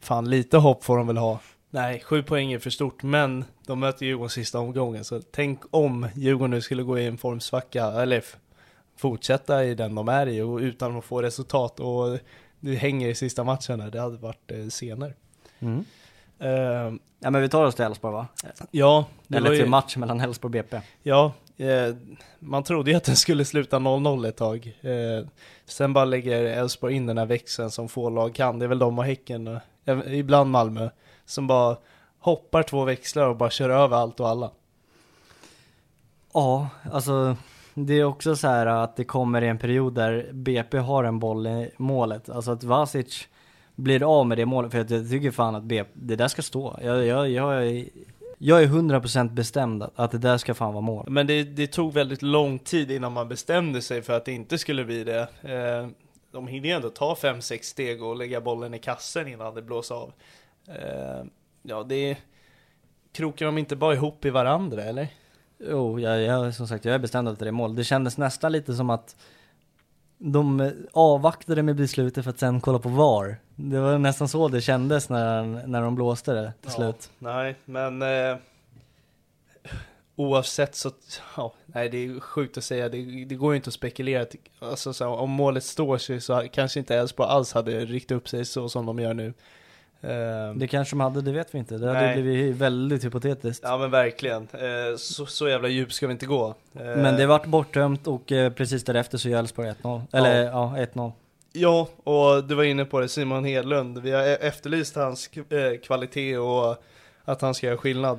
Fan, lite hopp får de väl ha. Nej, sju poäng är för stort, men de möter Djurgården sista omgången, så tänk om Djurgården nu skulle gå i en formsvacka, eller fortsätta i den de är i, och utan att få resultat, och det hänger i sista matchen här, det hade varit eh, senare. Mm. Eh, Ja men vi tar oss till Elfsborg va? ja, Eller till ju, match mellan Elfsborg och BP. Ja, eh, man trodde ju att den skulle sluta 0-0 ett tag. Eh, sen bara lägger Elfsborg in den här växeln som få lag kan. Det är väl de och Häcken, och, även- ibland Malmö, som bara hoppar två växlar och bara kör över allt och alla. Ja, alltså det är också så här att det kommer i en period där BP har en boll i målet. Alltså att Vasic blir av med det målet. För jag tycker fan att BP, det där ska stå. Jag, jag, jag, är, jag är 100% bestämd att- att det där ska fan vara mål. Men det, det tog väldigt lång tid innan man bestämde sig för att det inte skulle bli det. Eh, de hinner ju ändå ta 5-6 steg och lägga bollen i kassen innan det blåser av. Eh, ja, det krokar de inte bara ihop i varandra eller? Jo, jag, jag, som sagt jag är bestämd att det är mål. Det kändes nästan lite som att de avvaktade med beslutet för att sen kolla på VAR. Det var nästan så det kändes när, när de blåste det till slut. Nej, men eh, oavsett så, ja, nej det är sjukt att säga, det, det går ju inte att spekulera. Alltså, så, om målet står sig så kanske inte Elfsborg alls hade riktat upp sig så som de gör nu. Eh, Det kanske de hade, det vet vi inte. Det hade Nej. blivit väldigt hypotetiskt. ja men verkligen, eh, så, så jävla djup ska vi inte gå. Eh, Men det vart bortdömt och eh, precis därefter så gör Elfsborg 1-0. Eller ja, 1-0. Ja, och du var inne på det, Simon Hedlund. Vi har e- efterlyst hans eh, kvalitet och att han ska göra skillnad.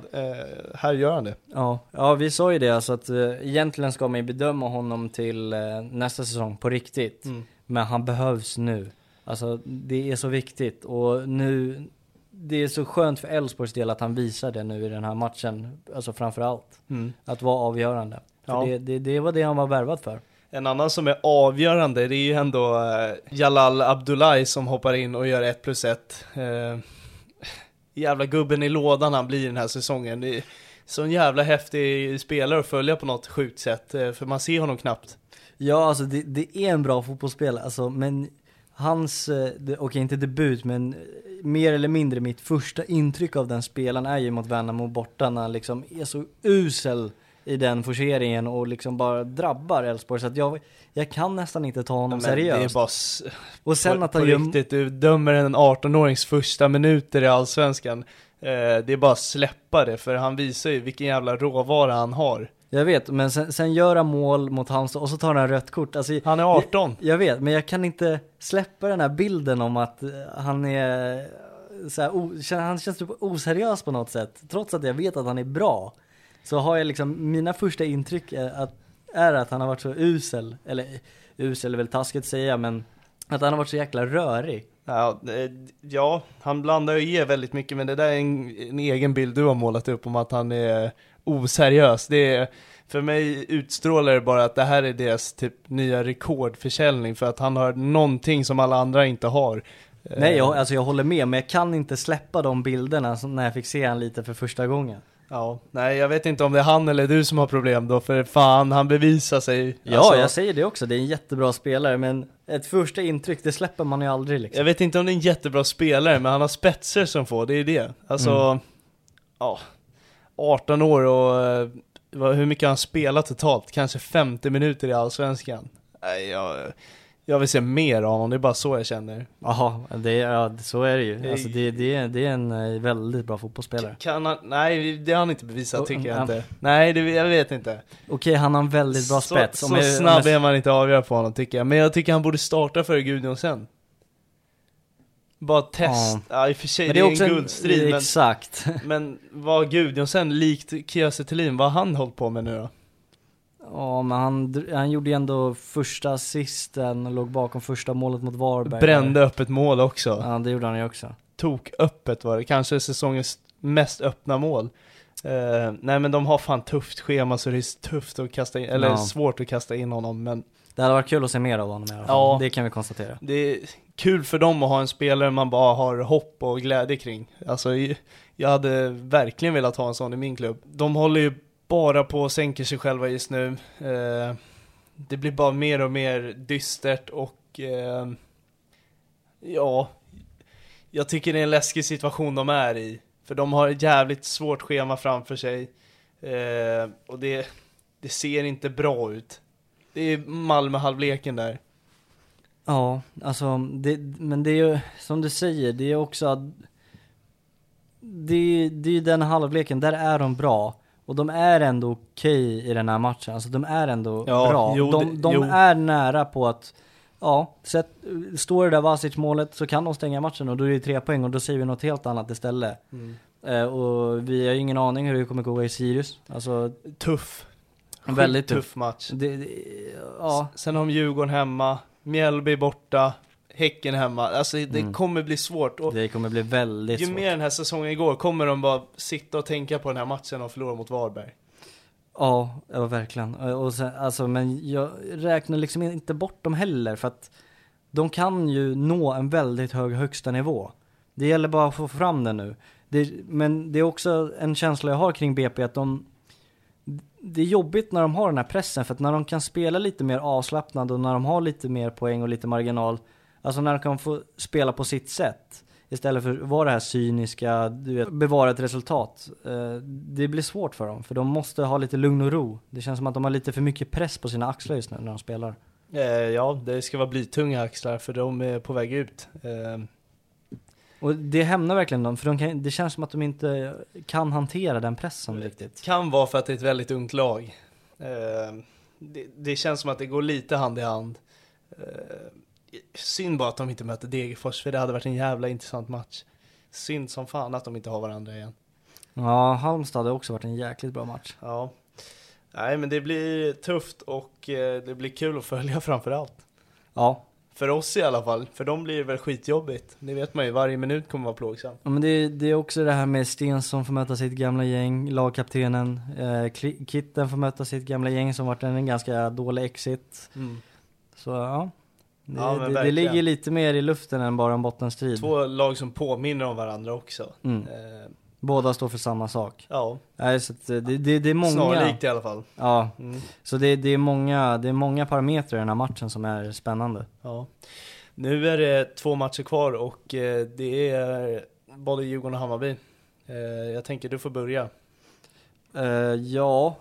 Här gör han det. Ja, ja vi sa ju det alltså att eh, egentligen ska man ju bedöma honom till nästa säsong på riktigt. Mm. Men han behövs nu. Alltså det är så viktigt och nu, det är så skönt för Elfsborgs del att han visar det nu i den här matchen. Alltså framför allt. Mm. Att vara avgörande. Ja. det, det, det var det han var värvad för. En annan som är avgörande, det är ju ändå eh, Jalal Abdullahi som hoppar in och gör 1 plus 1. Eh, jävla gubben i lådan han blir den här säsongen. Det är sån jävla häftig spelare att följa på något sjukt sätt, eh, för man ser honom knappt. Ja, alltså det, det är en bra fotbollsspelare, alltså, men hans, eh, okej inte debut, men eh, mer eller mindre mitt första intryck av den spelaren är ju mot Värnamo borta när han liksom är så usel i den forceringen och liksom bara drabbar Elfsborg så att jag, jag kan nästan inte ta honom Men seriöst. Det är bara och sen på, att på han gör, riktigt, du dömer en 18-årings första minuter i Allsvenskan. Eh, det är bara att släppa det, för han visar ju vilken jävla råvara han har. Jag vet, men sen, sen gör han mål mot Halmstad och så tar han rött kort. Alltså, Han är 18. Jag vet, men jag kan inte släppa den här bilden om att eh, han är så här, o, han känns typ oseriös på något sätt. Trots att jag vet att han är bra. Så har jag liksom, mina första intryck är att, är att han har varit så usel. Eller usel är väl taskigt att säga, men att han har varit så jäkla rörig. Ja, eh, ja, han blandar och ger väldigt mycket, men det där är en, en egen bild du har målat upp om att han är oseriös. Det är, för mig utstrålar det bara att det här är deras typ nya rekordförsäljning, för att han har någonting som alla andra inte har. Nej, Eh, jag, alltså jag håller med, men jag kan inte släppa de bilderna när jag fick se han lite för första gången. Ja, nej jag vet inte om det är han eller du som har problem då, för fan han bevisar sig. Ja, Alltså, jag säger det också, det är en jättebra spelare, men ett första intryck, det släpper man ju aldrig liksom. Jag vet inte om det är en jättebra spelare, men han har spetser som får, det är det. Alltså, Mm. ja, 18 år och eh, hur mycket har han spelat totalt? Kanske 50 minuter i Allsvenskan? Jag, jag vill se mer av honom, det är bara så jag känner. Jaha, det, ja, så är det ju. Det- Alltså det, det, är, det är en eh, väldigt bra fotbollsspelare. Kan han, nej det har han inte bevisat tycker jag ja. inte. Nej, det, jag vet inte. Okej, han har en väldigt bra så, spets. Så, Om jag- om snabb jag- är man inte avgöra på honom tycker jag, men jag tycker han borde starta före Gudjonsen. Bara test, ja. i och för sig Men det är, också en guldstrid, men Exakt. Men vad Gudjonsen, likt Kiese Thelin, vad har han hållit på med nu då? Ja, men han, han gjorde ju ändå första assisten och låg bakom första målet mot Varberg. Brände upp ett mål också. Ja, det gjorde han ju också. Tok öppet var det, kanske säsongens mest öppna mål. Eh, nej men de har fan tufft schema så det är tufft att kasta in, eller Ja. svårt att kasta in honom men Det hade varit kul att se mer av honom i alla fall. Ja. Det kan vi konstatera. det är kul för dem att ha en spelare man bara har hopp och glädje kring. Alltså jag hade verkligen velat ha en sån i min klubb. De håller ju bara på och sänker sig själva just nu. Eh, det blir bara mer och mer dystert och eh, ja, jag tycker det är en läskig situation de är i. För de har ett jävligt svårt schema framför sig. Eh, och det, det ser inte bra ut. Det är Malmö-halvleken där. Ja, alltså, det, men det är ju som du säger, det är också att det, det är ju den halvleken, där är de bra. Och de är ändå okej i den här matchen, alltså de är ändå Ja, bra. jo, de det- de jo. är nära på att, ja, sätt, står det där Vasic målet så kan de stänga matchen och då är det tre poäng och då säger vi något helt annat istället. Mm. Eh, och vi har ju ingen aning hur det kommer gå i Sirius. Alltså, Tuff. Väldigt tuff. match. det, det, ja. Sen har de Djurgården hemma, Mjällby borta, Häcken hemma. Alltså det Mm. kommer bli svårt. Och Det kommer bli väldigt ju svårt. mer den här säsongen går kommer de bara sitta och tänka på den här matchen och förlora mot Varberg. Ja, ja verkligen. Och sen, alltså, men jag räknar liksom inte bort dem heller för att de kan ju nå en väldigt hög högsta nivå. Det gäller bara att få fram det nu. Det, men det är också en känsla jag har kring BP att de det är jobbigt när de har den här pressen för att när de kan spela lite mer avslappnad och när de har lite mer poäng och lite marginal Alltså när de kan få spela på sitt sätt Istället för att vara det här cyniska, du vet, bevara ett resultat. Eh, det blir svårt för dem, för de måste ha lite lugn och ro. Det känns som att de har lite för mycket press på sina axlar just nu när de spelar. Eh, ja, det ska vara blytunga axlar för de är på väg ut. Eh, och det hämnar verkligen dem, för de kan, det känns som att de inte kan hantera den pressen riktigt. kan vara för att det är ett väldigt ungt lag. Eh, det, det känns som att det går lite hand i hand. Eh, synd bara att de inte möter Degerfors, för det hade varit en jävla intressant match. Synd som fan att de inte har varandra igen. Ja, Halmstad har också varit en jäkligt bra match. Ja. Nej men det blir tufft och eh, det blir kul att följa framför allt. Ja, För oss i alla fall, för dem blir det väl skitjobbigt. Det vet man ju, varje minut kommer vara plågsam. Ja, men det, det är också det här med Stensson får möta sitt gamla gäng, lagkaptenen, eh, Kitten får möta sitt gamla gäng som varit en ganska dålig exit. Så ja, det, Ja, det, det ligger lite mer i luften än bara en bottenstrid. Två lag som påminner om varandra också. Mm. Eh, Båda står för samma sak. ja, Nej, så att det, det, det är många. snarlikt i alla fall. Ja, Mm. så det, det, är många, det är många parametrar i den här matchen som är spännande. Ja. Nu är det två matcher kvar och eh, det är både Djurgården och Hammarby. Eh, jag tänker du får börja. Eh, ja.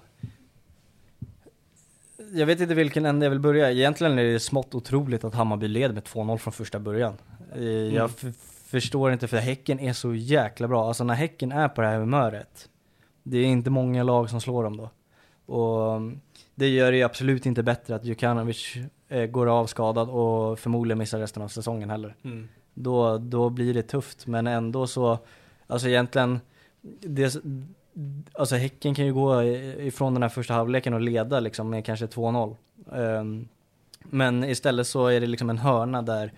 Jag vet inte vilken ände jag vill börja. Egentligen är det smått otroligt att Hammarby leder med 2-0 från första början. Eh, Jag Mm. Förstår inte för Häcken är så jäkla bra. Alltså när Häcken är på det här humöret. Det är inte många lag som slår dem då. Och um, det gör det ju absolut inte bättre att Djukanovic eh, går av skadad och förmodligen missar resten av säsongen heller. Då, då blir det tufft, men ändå så, alltså egentligen, det, alltså Häcken kan ju gå ifrån den här första halvleken och leda liksom med kanske 2-0. Ehm, men istället så är det liksom en hörna där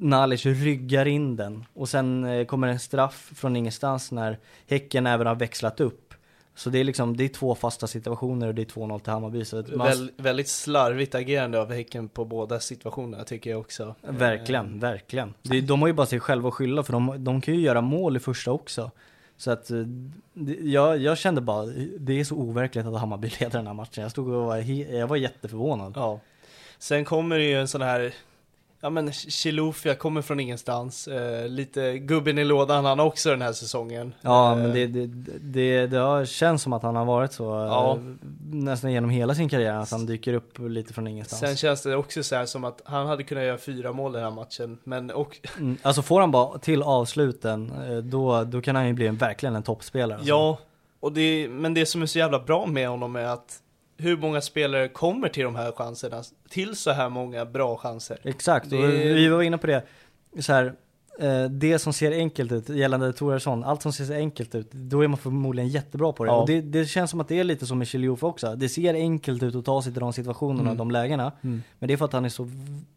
Nalic ryggar in den och sen eh, kommer en straff från ingenstans när Häcken även har växlat upp. Så det är liksom, det är två fasta situationer och det är 2-0 till Hammarby. Så man, Väl, väldigt slarvigt agerande av Häcken på båda situationerna tycker jag också. Verkligen, verkligen. Det, de har ju bara sig själva att skylla för de, de kan ju göra mål i första också. Så att eh, jag, jag kände bara, det är så overkligt att Hammarby leder den här matchen. Jag stod och var, jag var jätteförvånad. Ja. Sen kommer det ju en sån här, ja men Chilufya kommer från ingenstans. Eh, lite gubben i lådan han också den här säsongen. Ja, Eh, men det, det, det, det har känts som att han har varit så Ja. eh, nästan genom hela sin karriär, att han dyker upp lite från ingenstans. Sen känns det också så här som att han hade kunnat göra fyra mål i den här matchen. Men och, Mm, alltså får han bara till avsluten, eh, då, då kan han ju bli en, verkligen en toppspelare. Alltså. ja, och det, men det som är så jävla bra med honom är att hur många spelare kommer till de här chanserna? Till så här många bra chanser. Exakt, och Det- vi var inne på det. Så här, eh, det som ser enkelt ut gällande Toresson, allt som ser enkelt ut, då är man förmodligen jättebra på det. Ja. Och det, det känns som att det är lite som med Chiliouf också. Det ser enkelt ut att ta sig till de situationerna Mm. och de lägena. Men det är för att han är så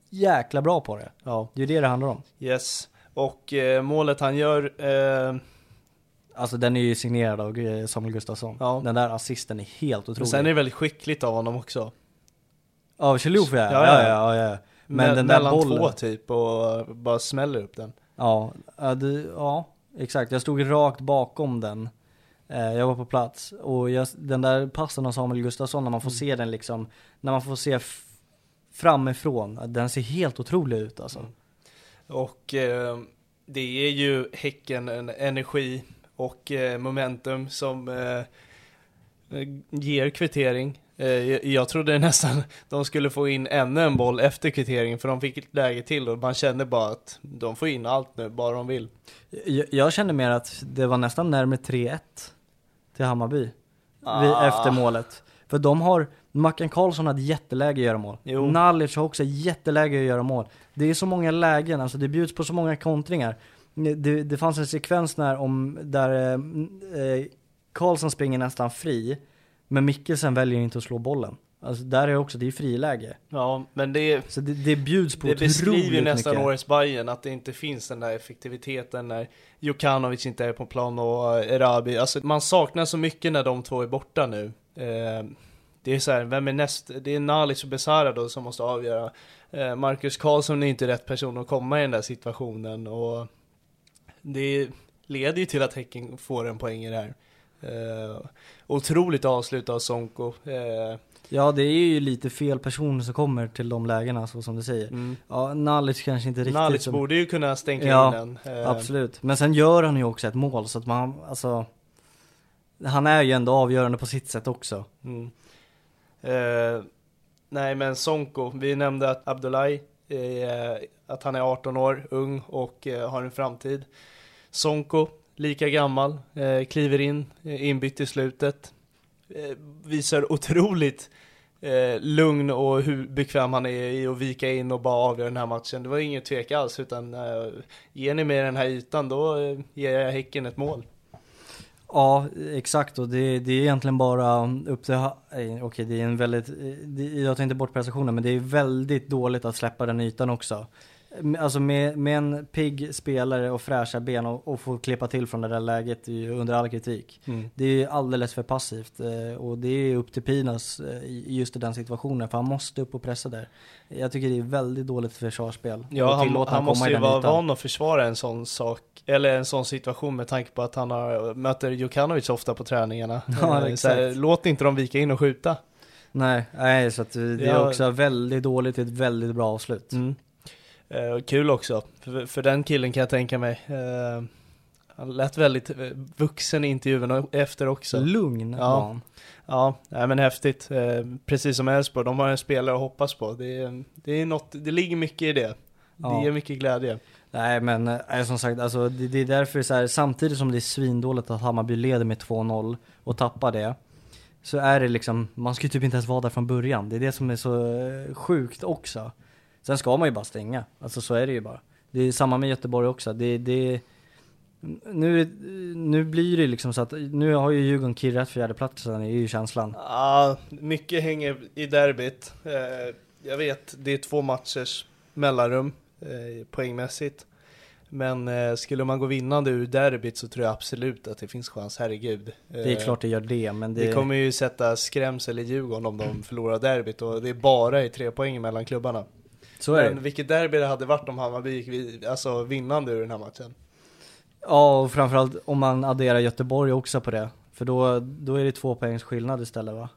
jäkla bra på det. Ja, Det är det det handlar om. yes. Och eh, målet han gör, eh, Alltså den är ju signerad av eh, Samuel Gustafsson. Ja. Den där assisten är helt men otrolig. sen är det väldigt skickligt av honom också. Ja, Chiliouf ja. Ja, Ja, ja. ja, ja. Men Me- den där mellan bollen. två typ och bara smäller upp den. Ja, ja, det, ja, exakt. Jag stod rakt bakom den. Eh, jag var på plats och jag, den där passen av Samuel Gustafsson, när man får se den liksom, när man får se framifrån, den ser helt otrolig ut alltså. Och eh, det är ju Häcken en energi och eh, momentum som eh, ger kvittering. Eh, jag, trodde nästan de skulle få in ännu en boll efter kvitteringen för de fick ett läge till och man kände bara att de får in allt nu, bara de vill. Jag, jag kände mer att det var nästan närmare 3-1 till Hammarby Ah. efter målet. För de har, Mackan Karlsson hade jätteläge att göra mål. Jo. Nalic har också jätteläge att göra mål. Det är så många lägen, alltså det bjuds på så många kontringar. Det, det fanns en sekvens när om, där eh, eh, Karlsson springer nästan fri, men Mikkelsen väljer inte att slå bollen. Alltså där är också, det är friläge. Ja, men det, Så det, det bjuds på det beskriver ju nästan mycket. årets Bayern att det inte finns den där effektiviteten när Jokanovic inte är på plan och eh, Erabi. Alltså man saknar så mycket när de två är borta nu. Eh, det är så här, vem är näst? Det är Nalic och Besara då som måste avgöra. Eh, Marcus Karlsson är inte rätt person att komma i den där situationen och det leder ju till att Häcken får en poäng i det här. Eh, otroligt avslut av Sonko. Eh, Ja, det är ju lite fel personer som kommer till de lägena, så som du säger. mm. Ja, Nalic kanske inte riktigt Nalic som... borde ju kunna stänka Ja, in den. Eh, Absolut. Men sen gör han ju också ett mål, så att man, alltså... Han är ju ändå avgörande på sitt sätt också. Mm. Eh, nej men Sonko, vi nämnde att Abdullahi, Eh, att han är 18 år, ung och eh, har en framtid. Sonko, lika gammal, eh, kliver in, inbytt i slutet. Visar otroligt lugn och hur bekväm han är i att vika in och bara avgöra den här matchen. Det var ingen tvekan alls, utan ger ni mig den här ytan då ger jag Häcken ett mål. Ja, exakt och det, det är egentligen bara upp till, okej det är en väldigt, det, jag tar inte bort prestationen men det är väldigt dåligt att släppa den ytan också. Alltså med, med en pigg spelare och fräscha ben och, och få klippa till från det där läget är ju under all kritik. Mm. Det är alldeles för passivt eh, och det är upp till Pinas eh, just i den situationen för han måste upp och pressa där. Jag tycker det är väldigt dåligt försvarsspel. Ja, han, han komma måste ju vara ytan. van att försvara en sån sak, eller en sån situation med tanke på att han har, möter Jokanovic ofta på träningarna. Ja, Eh, här, låt inte dem vika in och skjuta. Nej, nej, så att det är Ja. också väldigt dåligt till ett väldigt bra avslut. Eh, kul också, för, för den killen kan jag tänka mig. Eh, han lät väldigt eh, vuxen i intervjun efter också. Lugn Ja. han. Ja, nej, men häftigt. Eh, precis som Elfsborg, de har en spelare att hoppas på. Det, det, är något, det ligger mycket i det. Det Ja. ger mycket glädje. Nej men eh, som sagt, alltså, det, det är därför så här, samtidigt som det är svindåligt att Hammarby leder med 2-0 och tappar det, så är det liksom, man ska ju typ inte ens vara där från början. Det är det som är så eh, sjukt också. Sen ska man ju bara stänga, alltså så är det ju bara. Det är samma med Göteborg också. Det, det, nu, nu blir det liksom så att, nu har ju Djurgården kirrat fjärdeplatsen, är ju känslan. Ja, mycket hänger i derbyt. Eh, jag vet, det är två matchers mellanrum eh, poängmässigt. Men eh, skulle man gå vinnande ur derbyt så tror jag absolut att det finns chans, herregud. Det är Eh, klart det gör det, men det... Det kommer ju sätta skrämsel i Djurgården om de förlorar derbyt och det är bara i tre poäng mellan klubbarna. Så är det. Men vilket derby det hade varit om Hammarby gick alltså, vinnande ur den här matchen. Ja, och framförallt om man adderar Göteborg också på det. För då, då är det två poängs skillnad istället va?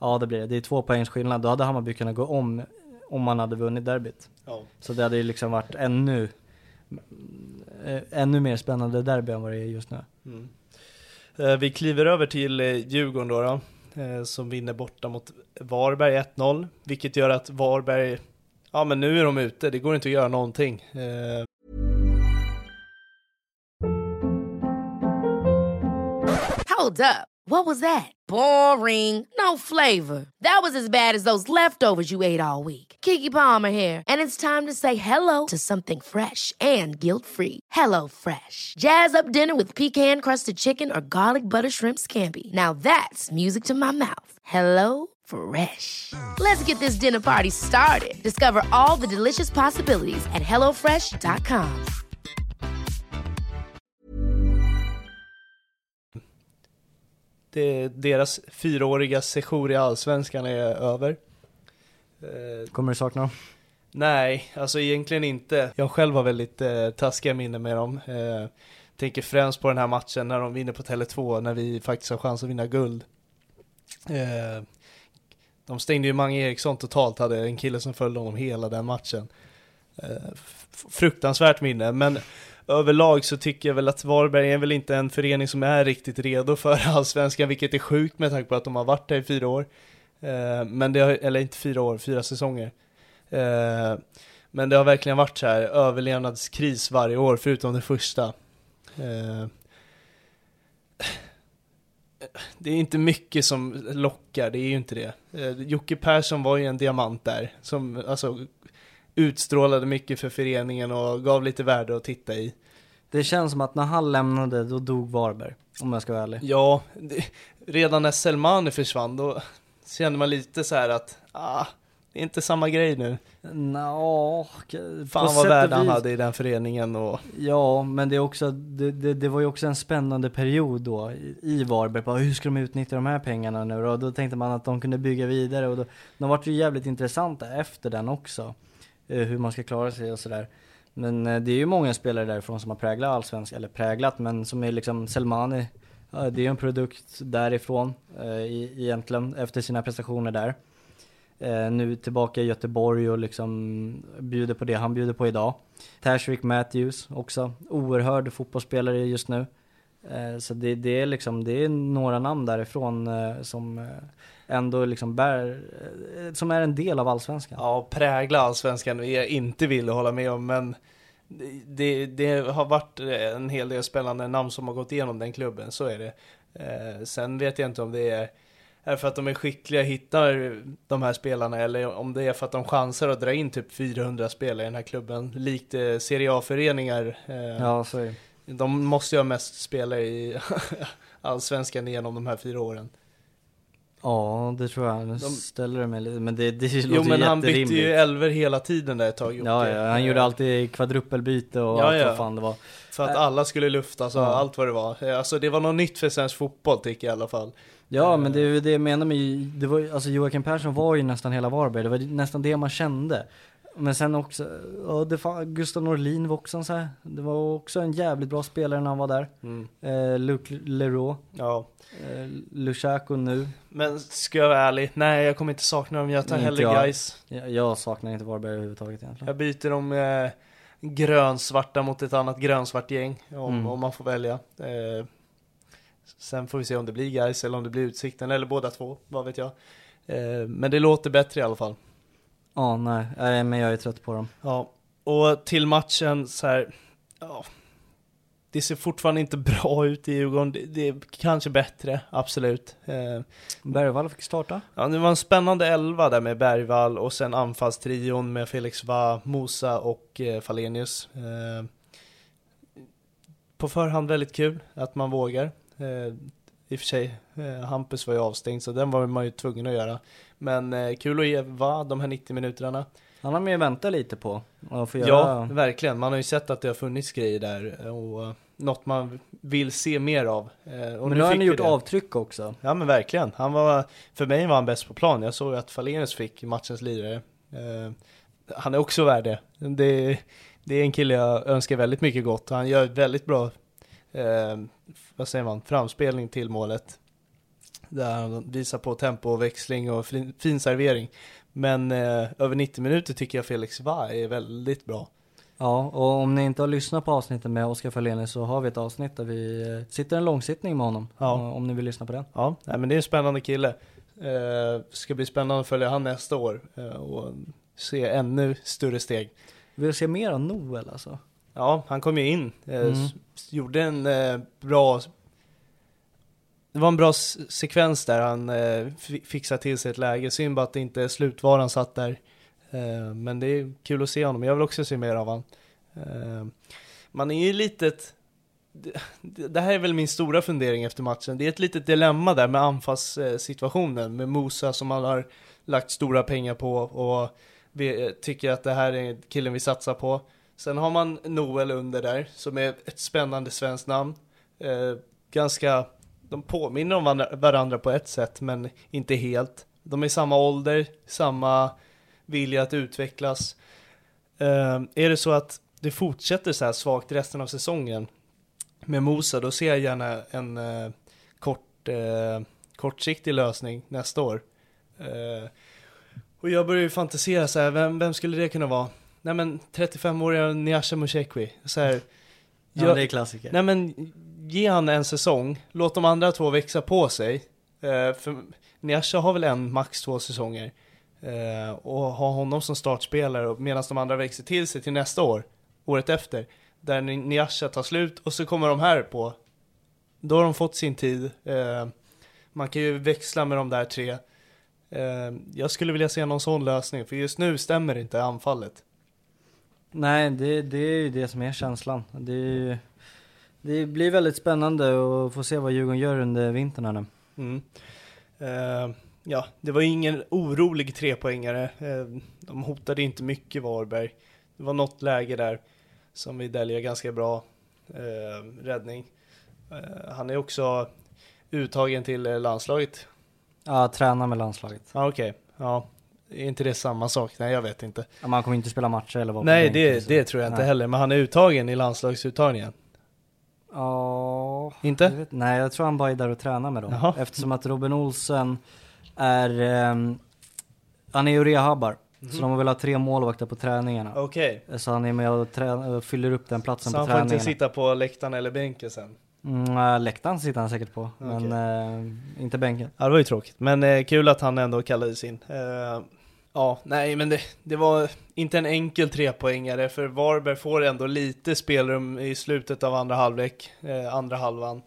Ja det blir det, det är två poängs skillnad. Då hade Hammarby kunnat gå om, om man hade vunnit derbyt. Ja. Så det hade ju liksom varit ännu, eh, ännu mer spännande derby än vad det är just nu. Mm. Eh, Vi kliver över till eh, Djurgården då, då som vinner borta mot Varberg 1-0, vilket gör att Varberg, ja men nu är de ute, det går inte att göra någonting. Eh, Hold up. What was that? Boring. No flavor. That was as bad as those leftovers you ate all week. Kiki Palmer here, and it's time to say hello to something fresh and guilt-free. Hello Fresh. Jazz up dinner with pecan-crusted chicken or garlic butter shrimp scampi. Now that's music to my mouth. Hello Fresh. Let's get this dinner party started. Discover all the delicious possibilities at hellofresh.com. Det, deras fyraåriga sejour i Allsvenskan är över. Eh, Kommer du sakna dem? nej, alltså egentligen inte. Jag själv har väldigt eh, taskiga minnen med dem. Eh, tänker främst på den här matchen när de vinner på Tele2, när vi faktiskt har chans att vinna guld. Eh, de stängde ju Mange Eriksson totalt, hade en kille som följde honom hela den matchen. Eh, fruktansvärt minne, men överlag så tycker jag väl att Varberg är väl inte en förening som är riktigt redo för allsvenskan, vilket är sjukt med tanke på att de har varit där i fyra år. Eh, men det har, eller inte fyra år, fyra säsonger. Eh, men det har verkligen varit så här överlevnadskris varje år, förutom det första. Det är inte mycket som lockar, det är ju inte det. Eh, Jocke Persson var ju en diamant där, som alltså utstrålade mycket för föreningen och gav lite värde att titta i. Det känns som att när han lämnade, då dog Varberg. Om jag ska vara ärlig. Ja, det, redan när Selmani försvann då kände man lite så här att, ah, det är inte samma grej nu. Nå, Fan vad värde han hade i den föreningen och Ja, men det är också, det, det, det var ju också en spännande period då i, i Varberg. Bara, hur ska de utnyttja de här pengarna nu då? Och då tänkte man att de kunde bygga vidare och då, de vart ju jävligt intressanta efter den också. Eh, hur man ska klara sig och sådär. Men eh, det är ju många spelare därifrån som har präglat allsvensk, eller präglat, men som är liksom Selmani. Det är ju en produkt därifrån eh, egentligen efter sina prestationer där. Eh, nu tillbaka i Göteborg och liksom bjuder på det han bjuder på idag. Tashrik Matthews också, oerhörd fotbollsspelare just nu. Eh, så det, det är liksom, det är några namn därifrån eh, som eh, ändå liksom bär, eh, som är en del av allsvenskan. ja, prägla allsvenskan är jag inte vill hålla med om men det, det, har varit eh, en hel del spännande namn som har gått igenom den klubben, så är det. Eh, sen vet jag inte om det är, är för att de är skickliga, hittar de här spelarna eller om det är för att de chansar att dra in typ 400 spelare i den här klubben, likt eh, Serie A-föreningar. Eh, Ja, så det. De måste ju ha mest spelare i allsvenskan genom de här fyra åren. Ja, det tror jag. Nu De- ställer du mig lite, men det, det låter Jo men han bytte ju elver hela tiden där ett tag Jocke. Ja, ja, han gjorde alltid kvadrupelbyte och Ja, allt ja. vad fan det var. För att alla skulle luftas och Ja. allt vad det var. Alltså det var något nytt för svensk fotboll tycker jag i alla fall. Ja, men det är ju det jag menar med, det var, alltså Joakim Persson var ju nästan hela Varberg, det var nästan det man kände. Men sen också, ja, det fan, Gustav Norlin var också en så här, det var också en jävligt bra spelare när han var där. Mm. Eh, Luke Leroux, Ja. eh, Lushaku nu. Men ska jag vara ärlig, nej jag kommer inte sakna dem. Jag tar hellre jag. guys. Jag, jag saknar inte Varberg överhuvudtaget egentligen. Jag byter dem eh, grönsvarta mot ett annat grönsvart gäng. Om, Mm. om man får välja. Eh, sen får vi se om det blir guys eller om det blir Utsikten eller båda två, vad vet jag. Eh, men det låter bättre i alla fall. Ja, nej, nej, men jag är trött på dem. Ja, och till matchen så här, ja, det ser fortfarande inte bra ut i Djurgården. Det, det är kanske bättre, absolut. Eh, Bergvall fick starta. ja, det var en spännande elva där med Bergvall och sen anfallstrion med Felix Va, Mosa och eh, Falenius. Eh, på förhand väldigt kul att man vågar. Eh, I och för sig, eh, Hampus var ju avstängd så den var man ju tvungen att göra. Men eh, kul att ge Va de här 90 minuterna. Han har med vänta lite på. Få Ja, göra... verkligen. Man har ju sett att det har funnits grejer där och eh, något man vill se mer av. Eh, Och Men nu har han gjort det. avtryck också. Ja men verkligen. Han var, för mig var han bäst på plan. Jag såg ju att Falenius fick matchens lirare. Eh, han är också värd det. det. Det är en kille jag önskar väldigt mycket gott. Han gör väldigt bra, eh, vad säger man, framspelning till målet. Där han visar på tempo och fin, fin servering. Men eh, över 90 minuter tycker jag Felix Va är väldigt bra. Ja, och om ni inte har lyssnat på avsnittet med Oskar Falenius så har vi ett avsnitt där vi eh, sitter en långsittning med honom. Ja. Om- Om ni vill lyssna på den. Ja, nej, men det är en spännande kille. Eh, ska bli spännande att följa han nästa år eh, och se ännu större steg. Vill du se mer av Noel alltså? Ja, han kom ju in, eh, Mm. gjorde en eh, bra det var en bra sekvens där han eh, fi- fixar till sig ett läge. Synd bara att det inte slutvaran satt där. Eh, men det är kul att se honom. Jag vill också se mer av honom. Eh, man är ju litet... Det, här är väl min stora fundering efter matchen. Det är ett litet dilemma där med anfallssituationen med Musa som man har lagt stora pengar på och vi, eh, tycker att det här är killen vi satsar på. Sen har man Noel under där som är ett spännande svenskt namn. Eh, ganska, de påminner om varandra- på ett sätt men inte helt. De är i samma ålder, samma vilja att utvecklas. Eh, är det så att det fortsätter så här svagt resten av säsongen med Mosa, då ser jag gärna en eh, kort, eh, kortsiktig lösning nästa år. Eh, och jag börjar ju fantisera så här, vem, vem skulle det kunna vara? Nej men 35-åriga Niasha Mushekwi. Så här, Ja, jag- det är klassiker. Nej men ge han en säsong, låt de andra två växa på sig. Eh, för Niasha har väl en, max två säsonger. Eh, och ha honom som startspelare medan de andra växer till sig till nästa år, året efter. Där Ni- Niasha tar slut och så kommer de här på. Då har de fått sin tid. Eh, man kan ju växla med de där tre. Eh, jag skulle vilja se någon sån lösning, för just nu stämmer inte anfallet. Nej, det, det är ju det som är känslan. Det, är ju- det blir väldigt spännande att få se vad Djurgården gör under vintern här nu. Mm. Eh, ja, det var ingen orolig trepoängare. Uh, de hotade inte mycket Varberg. Det var något läge där som vi däljer ganska bra eh, räddning. Han är också uttagen till landslaget. Ja, träna med landslaget. Ja, okej. Ja, är inte det samma sak? Nej, jag vet inte. Ja, Man kommer inte spela matcher eller på Nej, det, så. det tror jag inte Nej. heller. Men han är uttagen i landslagsuttagningen. Ja, Inte? jag vet, nej jag tror han bara är där och tränar med dem. Jaha. Eftersom att Robin Olsen är, ehm, han är ju rehabbar. Mhm. Så de vill ha tre målvakter på träningarna. Okej. Så han är med och, och fyller upp den platsen Så på han får inte sitta på läktaren eller bänken sen? Mm, äh, läktaren sitter han säkert på, men eh, inte bänken. Ja, det var ju tråkigt. Men eh, kul att han ändå kallades in. Eh, ja, nej, men det, det var inte en enkel trepoängare, för Varberg får ändå lite spelrum i slutet av andra halvlek, andra halvan.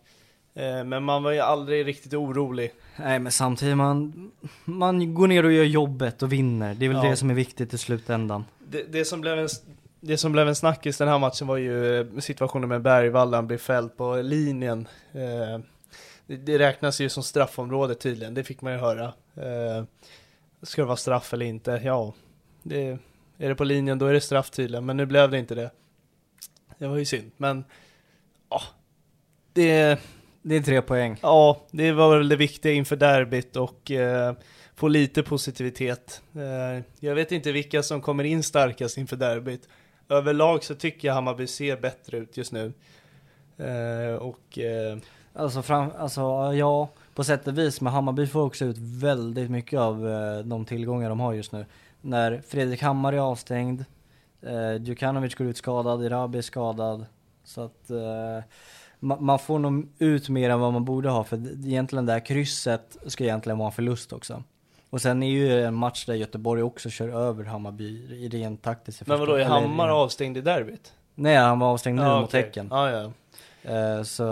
Men man var ju aldrig riktigt orolig. Nej men samtidigt, man, man går ner och gör jobbet och vinner. Det är väl Ja. det som är viktigt i slutändan. Det, det, som blev en, det som blev en snackis den här matchen var ju eh, situationen med Bergvall, han blev fälld på linjen. Eh, det, det räknas ju som straffområde tydligen, det fick man ju höra. Eh, ska det vara straff eller inte? Ja, det, är det på linjen då är det straff tydligen, men nu blev det inte det. Det var ju synd, men ja, det, Det är tre poäng. ja, det var väl det viktiga inför derbyt och eh, få lite positivitet. Eh, jag vet inte vilka som kommer in starkast inför derbyt. Överlag så tycker jag Hammarby ser bättre ut just nu. Eh, och eh, Alltså, fram, alltså ja, på sätt och vis, men Hammarby får också ut väldigt mycket av eh, de tillgångar de har just nu. När Fredrik Hammar är avstängd, eh, Djukanovic går ut skadad, Irabi är skadad. Så att eh, ma- man får nog ut mer än vad man borde ha, för egentligen det här krysset ska egentligen vara en förlust också. Och sen är ju en match där Göteborg också kör över Hammarby i rent taktiskt. men vadå, är Hammar avstängd i derbyt? Nej, han var avstängd nu Ja, mot okej. Häcken. Ja, ja. Eh, så,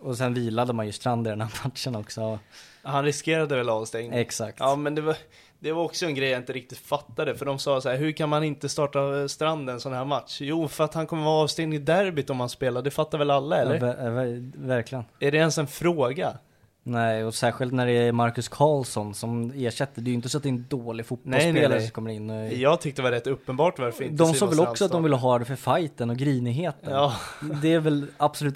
och sen vilade man ju Strand i den här matchen också. Han riskerade väl avstängning? Exakt. Ja, men det var, det var också en grej jag inte riktigt fattade, för de sa så här, hur kan man inte starta Strand en sån här match? Jo, för att han kommer vara avstängd i derbyt om han spelar, det fattar väl alla, eller? Ja, ver- eh, ver- verkligen. Är det ens en fråga? Nej, och särskilt när det är Marcus Karlsson som ersätter. Det är ju inte så att det är en dålig fotbollsspelare Nej, nej, nej. som kommer in. och- Jag tyckte det var rätt uppenbart varför inte De sa väl också att de ville ha det för fighten och grinigheten. Ja, Det är väl absolut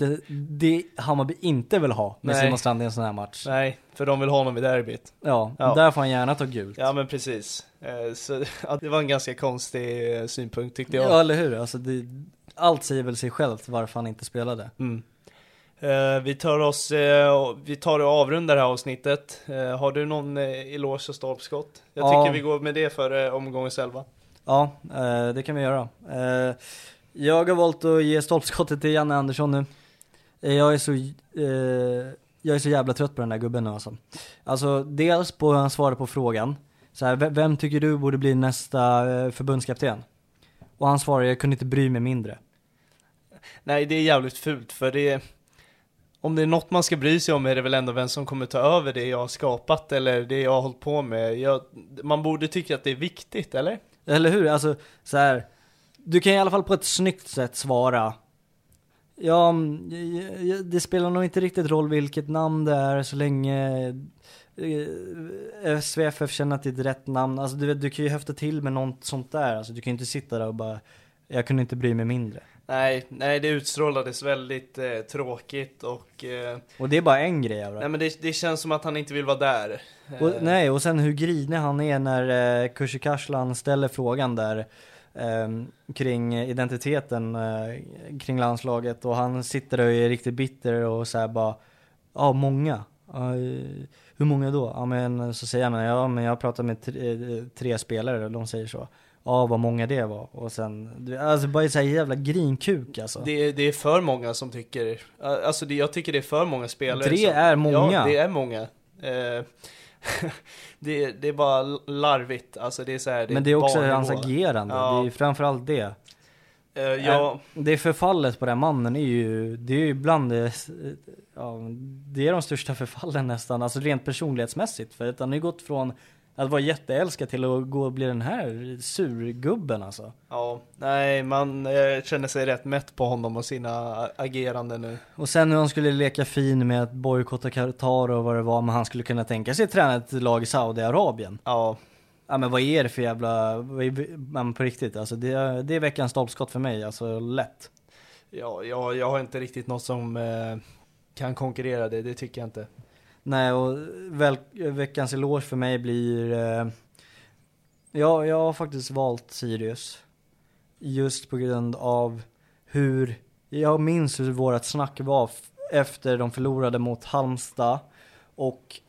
det, Hammarby inte vill ha med. Simon Strand i en sån här match. nej, för de vill ha honom i derbyt. Ja, Ja. där får han gärna ta gult. Ja, men precis. Eh, Så ja, det var en ganska konstig eh, synpunkt tyckte jag. Ja, eller hur? Alltså det, allt säger väl sig självt varför han inte spelade. Mm. Eh, vi tar oss, eh, vi tar och avrundar det här avsnittet. Eh, har du någon eh, eloge och stolpskott? Jag Ja. tycker vi går med det för omgångens elva. Ja, det kan vi göra. Jag har valt att ge stolpskottet till Janne Andersson nu. Jag är så, jag är så jävla trött på den där gubben nu alltså. Alltså dels på hur han svarade på frågan. Så här, "V- vem tycker du borde bli nästa förbundskapten? Och han svarade, jag kunde inte bry mig mindre. Nej, det är jävligt fult för det om det är något man ska bry sig om är det väl ändå vem som kommer ta över det jag har skapat eller det jag har hållit på med. Jag, man borde tycka att det är viktigt, eller? Eller hur? Alltså så här. Du kan i alla fall på ett snyggt sätt svara. Ja, mm, det spelar nog inte riktigt roll vilket namn det är så länge eh, SVFF känner att det är ett rätt namn. Alltså du vet, du kan ju höfta till med något sånt där. Alltså du kan ju inte sitta där och bara, jag kunde inte bry mig mindre. Nej, nej det utstrålades väldigt eh, tråkigt och... Eh, Och det är bara en grej det. nej men det, det känns som att han inte vill vara där. Och, Eh, nej, och sen hur grinig han är när eh, Kushikashlan ställer frågan där ehm, kring identiteten eh, kring landslaget och han sitter där och är riktigt bitter och så bara Ja, många. Ja, eh, hur många då? Ja men så säger han, ja men jag pratar med tre, eh, tre spelare och de säger så. Ja vad många det var. Och sen, alltså bara så här jävla grinkuk alltså. Det, är- det är för många som tycker, alltså det, jag tycker det är för många spelare Tre som, är många. Ja, det är många. Eh, det, det är bara larvigt, alltså det är så här, men det är också hans agerande, Ja. det är ju framförallt det. Eh, ja, Det förfallet på den mannen är ju, det är ju bland det, ja, det är de största förfallen nästan, alltså rent personlighetsmässigt. För att han har ju gått från att vara jätteälskad till att gå och bli den här surgubben alltså. ja, nej man eh, känner sig rätt mätt på honom och sina agerande nu. Och sen hur han skulle leka fin med att bojkotta Qatar och vad det var, men han skulle kunna tänka sig att träna ett lag i Saudiarabien. Ja, Ja men vad är det för jävla, men på riktigt alltså, det, är- det är veckans stolpskott för mig, alltså lätt. ja, ja jag har inte riktigt något som eh, kan konkurrera det, det tycker jag inte. Nej, och väl, veckans eloge för mig blir... Eh, ja, jag har faktiskt valt Sirius. Just på grund av hur... Jag minns hur vårt snack var efter de förlorade mot Halmstad. Och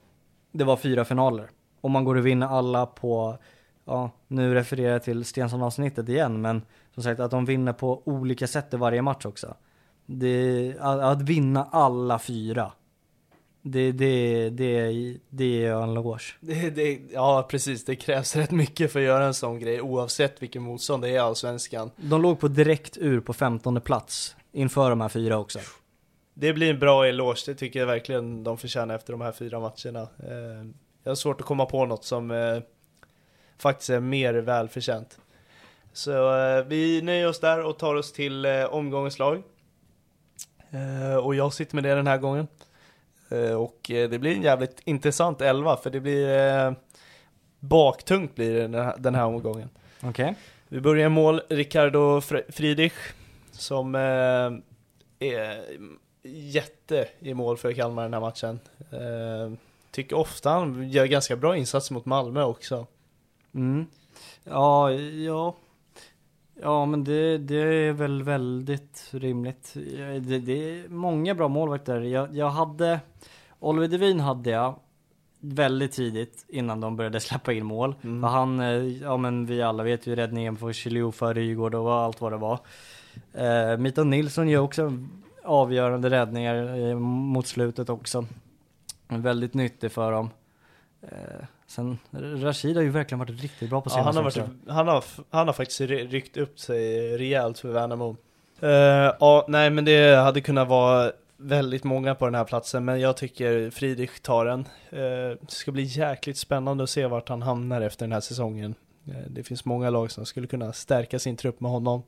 det var fyra finaler. Och man går och vinner alla på... Ja, nu refererar jag till Stensson-avsnittet igen, men som sagt att de vinner på olika sätt i varje match också. Det, att, att vinna alla fyra. Det, det, det, det är en eloge. Det, det, ja precis, det krävs rätt mycket för att göra en sån grej oavsett vilken motstånd det är i Allsvenskan. De låg på direkt ur på 15 plats inför de här fyra också. Det blir en bra eloge, det tycker jag verkligen de förtjänar efter de här fyra matcherna. Eh, jag har svårt att komma på något som eh, faktiskt är mer välförtjänt. Så eh, vi nöjer oss där och tar oss till omgångens lag. Och jag sitter med det den här gången. Eh, och eh, det blir en jävligt intressant elva för det blir eh, baktungt blir det den här, den här omgången. Okej. Vi börjar i mål, Ricardo Fr- Friedrich, som är jätte i mål för Kalmar den här matchen. Tycker ofta han gör ganska bra insats mot Malmö också. Mm. Ja, ja. Ja, men det, det är väl väldigt rimligt. Det, det är många bra målvakter. Jag, jag hade, Oliver Devin hade jag väldigt tidigt innan de började släppa in mål. För han, eh, ja men vi alla vet ju räddningen på Chiliofa, Rygaard och allt vad det var. Eh, Mito Nilsson gör också avgörande räddningar eh, mot slutet också. Väldigt nyttig för dem. Eh, sen, Rashid har ju verkligen varit riktigt bra på Ja, han, senaste har varit, han, har, han har faktiskt ry- ryckt upp sig rejält för Värnamo. Eh, ja, nej men det hade kunnat vara väldigt många på den här platsen, men jag tycker Friedrich tar den. Eh, det ska bli jäkligt spännande att se vart han hamnar efter den här säsongen. Eh, det finns många lag som skulle kunna stärka sin trupp med honom.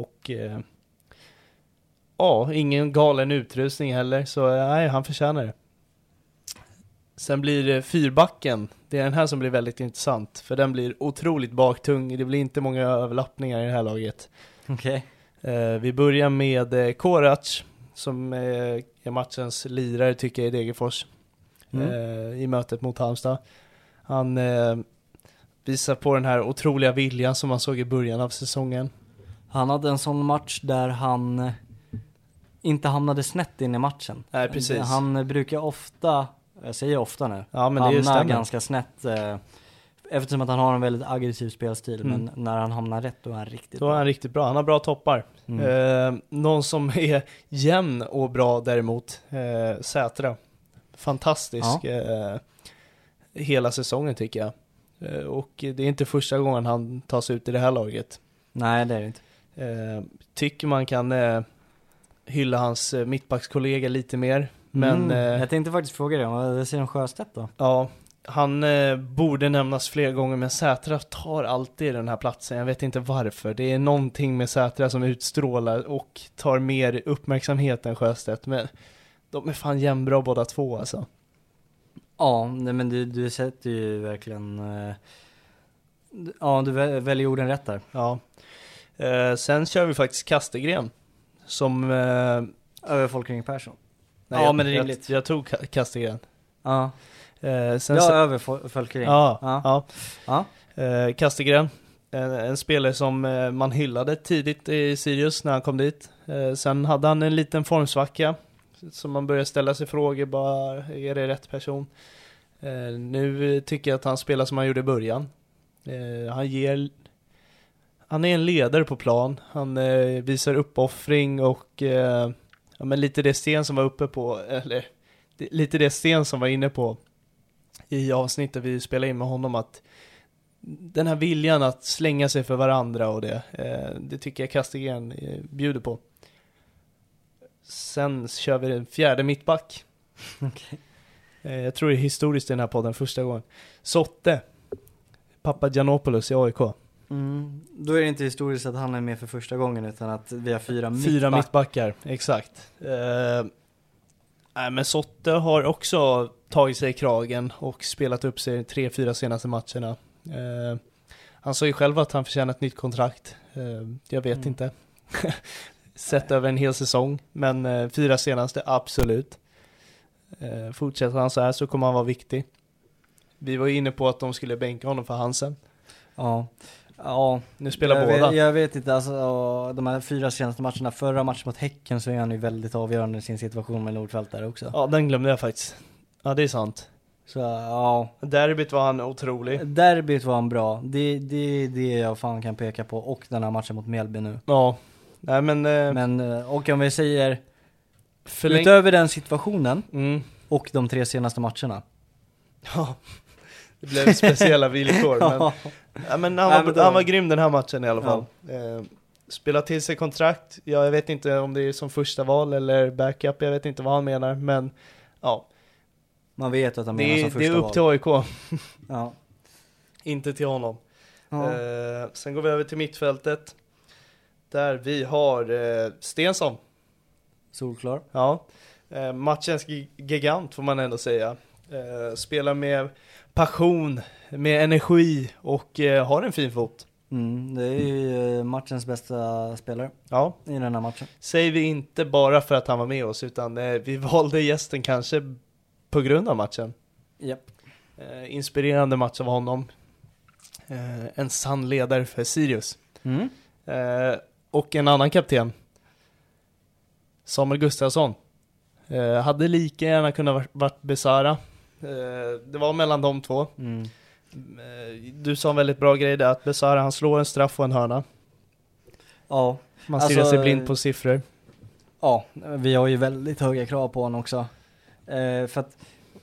Och ja, ingen galen utrustning heller, så nej, han förtjänar det. Sen blir det fyrbacken. Det är den här som blir väldigt intressant, för den blir otroligt baktung. Det blir inte många överlappningar i det här laget. Okej. Eh, vi börjar med eh, Korac, som eh, är matchens lirare tycker jag i Degerfors. Mm. Eh, I mötet mot Halmstad. Han visar på den här otroliga viljan som man såg i början av säsongen. Han hade en sån match där han inte hamnade snett in i matchen. Nej, precis. Han brukar ofta, jag säger ofta nu, Ja, men det hamna stämmer. ganska snett. eh, Eftersom att han har en väldigt aggressiv spelstil, Mm. men när han hamnar rätt då är han riktigt Då är bra. han riktigt bra, han har bra toppar. Mm. Eh, någon som är jämn och bra däremot, eh, Sätra. Fantastisk eh, hela säsongen tycker jag. Eh, och det är inte första gången han tas ut i det här laget. Nej det är det inte. Eh, tycker man kan hylla hans mittbackskollega lite mer. Men mm. eh, Jag tänkte faktiskt fråga dig, vad säger du om Sjöstedt då? ja, han eh, borde nämnas fler gånger men Sätra tar alltid den här platsen. Jag vet inte varför. Det är någonting med Sätra som utstrålar och tar mer uppmärksamhet än Sjöstedt. Men de är fan jämnbra båda två alltså. Ja, nej, men du, du sätter ju verkligen, eh, ja du vä- väljer orden rätt där. Ja. Eh, sen kör vi faktiskt Kastegren. Som... Eh, Över Folkring Persson. Nej, Ja, jag, men det är rimligt. Jag, jag tog Kastegren. Ja, Eh, sen ja så- över Fol- Folkring. Ja, ja. ja. Eh, Kastegren, en, en spelare som eh, man hyllade tidigt i Sirius när han kom dit. Eh, sen hade han en liten formsvacka. Så man började ställa sig frågor, bara är det rätt person? Eh, nu tycker jag att han spelar som han gjorde i början. Eh, han ger... Han är en ledare på plan, han eh, visar uppoffring och ja, men lite det Sten som var uppe på, eller lite det Sten som var inne på i avsnittet vi spelade in med honom att den här viljan att slänga sig för varandra och det, eh, det tycker jag Kastegren eh, bjuder på. Sen kör vi den fjärde mittback. Okej. Eh, jag tror det är historiskt i den här podden första gången. Sotte. Pappa Giannopoulos i AIK. Mm. Då är det inte historiskt att han är med för första gången utan att vi har fyra Fyra mittback. mittbackar, exakt. Eh, nej, men Sotte har också tagit sig i kragen och spelat upp sig tre, fyra senaste matcherna. Eh, han sa ju själv att han förtjänar ett nytt kontrakt. Eh, jag vet Mm. inte. Sett över en hel säsong, men eh, fyra senaste, absolut. Eh, fortsätter han så här så kommer han vara viktig. Vi var ju inne på att de skulle bänka honom för Hansen. Ja. Ja, Nu spelar jag båda. Vet, jag vet inte, alltså de här fyra senaste matcherna, förra matchen mot Häcken så är han ju väldigt avgörande i sin situation med Nordfeldt där också. Ja, den glömde jag faktiskt. Ja, det är sant. Så ja, Derbyt var han otrolig. derbyt var han bra. Det, det är det jag fan kan peka på. Och den här matchen mot Mjällby nu. Ja, nej men, eh, Men, eh, och om vi säger, utöver den situationen Mm. och de tre senaste matcherna. Ja, det blev speciella villkor. men, Ja. ja, men han, Nej, var, men han var grym den här matchen i alla fall. Eh, spela till sig kontrakt, ja, jag vet inte om det är som första val eller backup, jag vet inte vad han menar, men ja, Man vet att han menar det, som är- första det är upp val. till AIK, Ja. inte till honom. Ja. Eh, sen går vi över till mittfältet, där vi har eh, Stensson. Solklar. Ja, eh, matchens gi- gigant får man ändå säga. Eh, spelar med passion, med energi och eh, har en fin fot. Mm, det är ju eh, matchens bästa spelare Ja, i den här matchen. säger vi inte bara för att han var med oss utan eh, vi valde gästen kanske på grund av matchen. Japp. Eh, inspirerande match av honom. Eh, en sann ledare för Sirius. Mm. Eh, och en annan kapten. Samuel Gustafsson. Hade lika gärna kunnat varit, varit Besara. Eh, det var mellan de två. Mm. Eh, du sa en väldigt bra grej där, att Besara han slår en straff och en hörna. Ja, Man Alltså, stirrar sig blind på siffror. Ja, vi har ju väldigt höga krav på honom också. Eh, för att,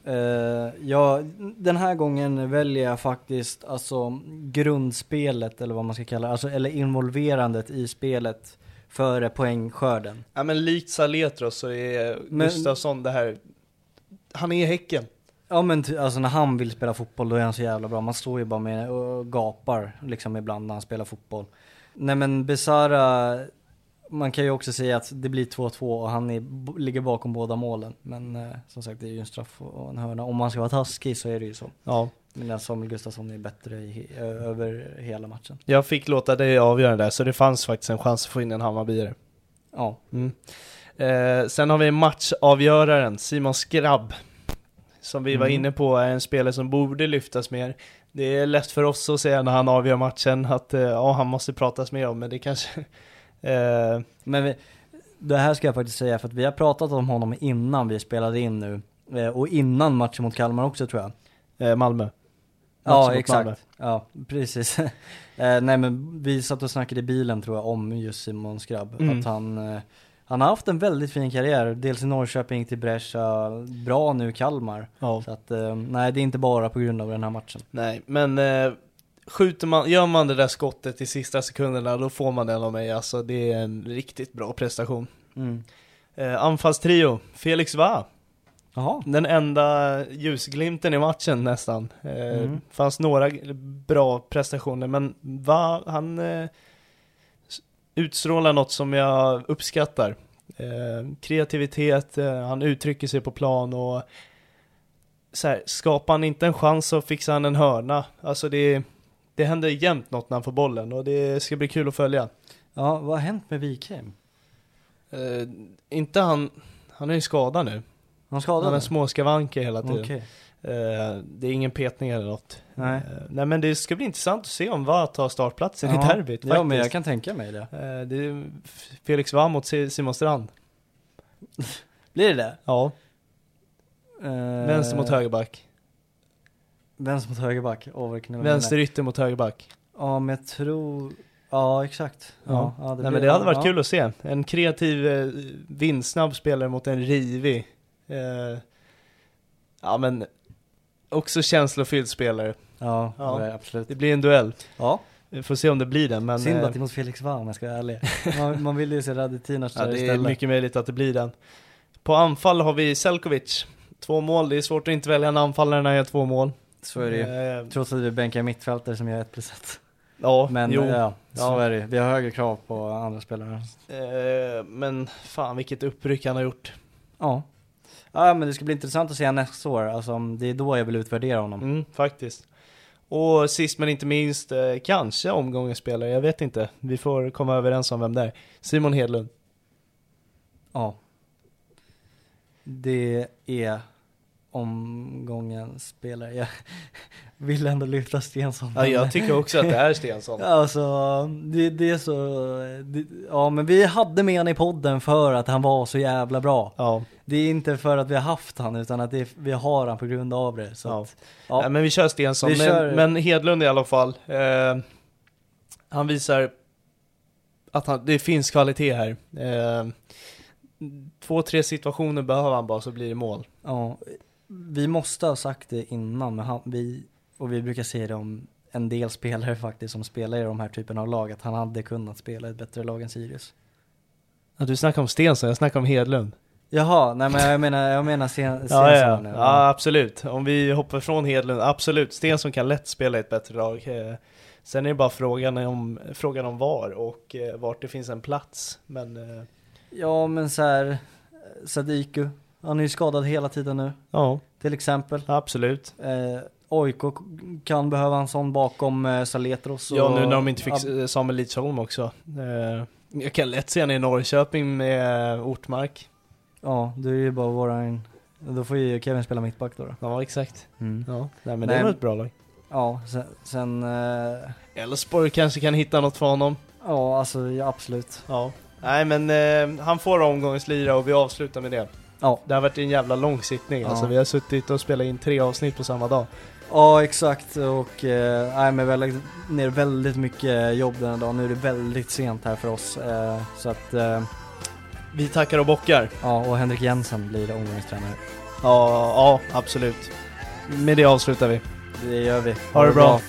eh, ja, den här gången väljer jag faktiskt alltså grundspelet eller vad man ska kalla det, alltså, eller involverandet i spelet före poängskörden. Ja men likt Saletros så är Men- Gustafsson det här, han är Häcken. Ja men alltså när han vill spela fotboll då är han så jävla bra. Man står ju bara med och gapar liksom ibland när han spelar fotboll. Nej men Besara, man kan ju också säga att det blir 2-2 och han är, ligger bakom båda målen. Men eh, som sagt det är ju en straff och en hörna. Om man ska vara taskig så är det ju så. Ja. Men Samuel Gustafsson är bättre i, över hela matchen. Jag fick låta dig avgöra där, så det fanns faktiskt en chans att få in en Hammarbyare. Ja. Mm. Eh, sen har vi matchavgöraren, Simon Skrabb. Som vi var Mm. inne på är en spelare som borde lyftas mer. Det är lätt för oss att säga när han avgör matchen att eh, ja, han måste pratas mer om, men det kanske... eh, Men vi, det här ska jag faktiskt säga för att vi har pratat om honom innan vi spelade in nu. Eh, och innan matchen mot Kalmar också tror jag. Malmö. Ja, exakt. Malmö. Ja, precis. eh, nej men vi satt och snackade i bilen tror jag om just Simon Skrabb. Mm. Att han, han har haft en väldigt fin karriär. Dels i Norrköping till Brescia, bra nu i Kalmar. Ja. Så att, eh, nej det är inte bara på grund av den här matchen. Nej, men eh, skjuter man, gör man det där skottet i sista sekunderna, då får man den av mig. Alltså det är en riktigt bra prestation. Mm. Eh, anfallstrio, Felix Va. Jaha. Den enda ljusglimten i matchen nästan. Eh, Mm. Fanns några bra prestationer, men Va, han eh, utstrålar något som jag uppskattar. Eh, kreativitet, eh, han uttrycker sig på plan och så här, skapar han inte en chans så fixar han en hörna. Alltså det, det händer jämt något när han får bollen och det ska bli kul att följa. Ja, vad har hänt med Wikheim? Eh, inte han, han är ju skadad nu. Han skadade? Han har små skavanker hela tiden. Okej. Eh, det är ingen petning eller något. Nej. Eh, nej men det ska bli intressant att se om Va tar startplatsen i Ja. derbyt faktiskt. Ja, men jag kan tänka mig det. Eh, det är Felix Va mot Si- Simon Strand. Blir det det? Ja, Eh, vänster mot högerback. Vänster mot högerback. Det vara? Vänster ytter mot högerback. Ja, men jag tror... Ja, exakt. Ja, ja, nej blir- men det hade varit ja. kul att se. En kreativ, eh, vindsnabb spelare mot en rivig. Eh, ja men också känslofylld spelare. Ja, Ja. ja. absolut. Det blir en duell. Ja, Vi får se om det blir den men... synd eh, att det är mot Felix Vann om jag ska vara ärlig. Man, man vill ju se Radetinac Ja, där det är istället. mycket möjligt att det blir den. På anfall har vi Selkovic. Två mål, det är svårt att inte välja en anfallare när jag gör två mål. Så är det ju. Eh, Trots att vi bänkar mittfältare som gör ett plus ett. ja, Men jo. ja, så Ja. är det. Vi har högre krav på andra spelare. Eh, men fan vilket uppryck han har gjort. Ja. Ja men det ska bli intressant att se nästa år. Alltså det är då jag vill utvärdera honom. Mm, faktiskt. Och sist men inte minst, eh, kanske omgångens spelare, jag vet inte. Vi får komma överens om vem det är. Simon Hedlund. Ja. Det är omgångens spelare. Jag vill ändå lyfta Stensson. Ja, jag tycker också att det är Stensson. Alltså, det, det är så, det, ja men vi hade med han i podden för att han var så jävla bra. Ja, Det är inte för att vi har haft han utan att är- vi har han på grund av det. Så Ja. att, ja. Nej, men vi kör Stensson. Vi men, kör- men Hedlund i alla fall. Eh, han visar att han, det finns kvalitet här. Eh, två, tre situationer behöver han bara så blir det mål. Ja, vi måste ha sagt det innan, men han, vi, och vi brukar säga det om en del spelare faktiskt som spelar i de här typen av lag, att han hade kunnat spela i ett bättre lag än Sirius. Ja, du snackar om Stensson, jag snackar om Hedlund. Jaha, nej men jag menar, jag menar sen, sen Ja, ja, nu. ja, absolut. Om vi hoppar från Hedlund, absolut. Stensson kan lätt spela i ett bättre lag. Eh, sen är det bara frågan om, frågan om var och eh, vart det finns en plats. Men eh, ja men så här, Sadiku, han är ju skadad hela tiden nu, ja, till exempel. absolut. Eh, OIK kan behöva en sån bakom eh, Saletros. Ja, nu när de inte fick Samuel Lidsholm också. Eh, jag kan lätt se henne i Norrköping med eh, Ortmark. Ja, det är ju bara våran, då får ju Kevin spela mittback då. då. Ja, exakt. Mm. Ja, nej, men det Nej, är nog men- ett bra lag. Ja, sen, sen eh, Elfsborg kanske kan hitta något för honom. ja alltså ja, absolut. Ja. Nej, men eh, han får omgångens lira och vi avslutar med det. Ja. Det har varit en jävla lång sittning. Ja. Alltså, vi har suttit och spelat in tre avsnitt på samma dag. Ja exakt och eh, men vi har lagt ner väldigt mycket jobb den här dagen. Nu är det väldigt sent här för oss. Eh, så att eh, Vi tackar och bockar. ja och Henrik Jensen blir omgångstränare. Ja, ja, absolut. Med det avslutar vi. Det gör vi. Ha det bra.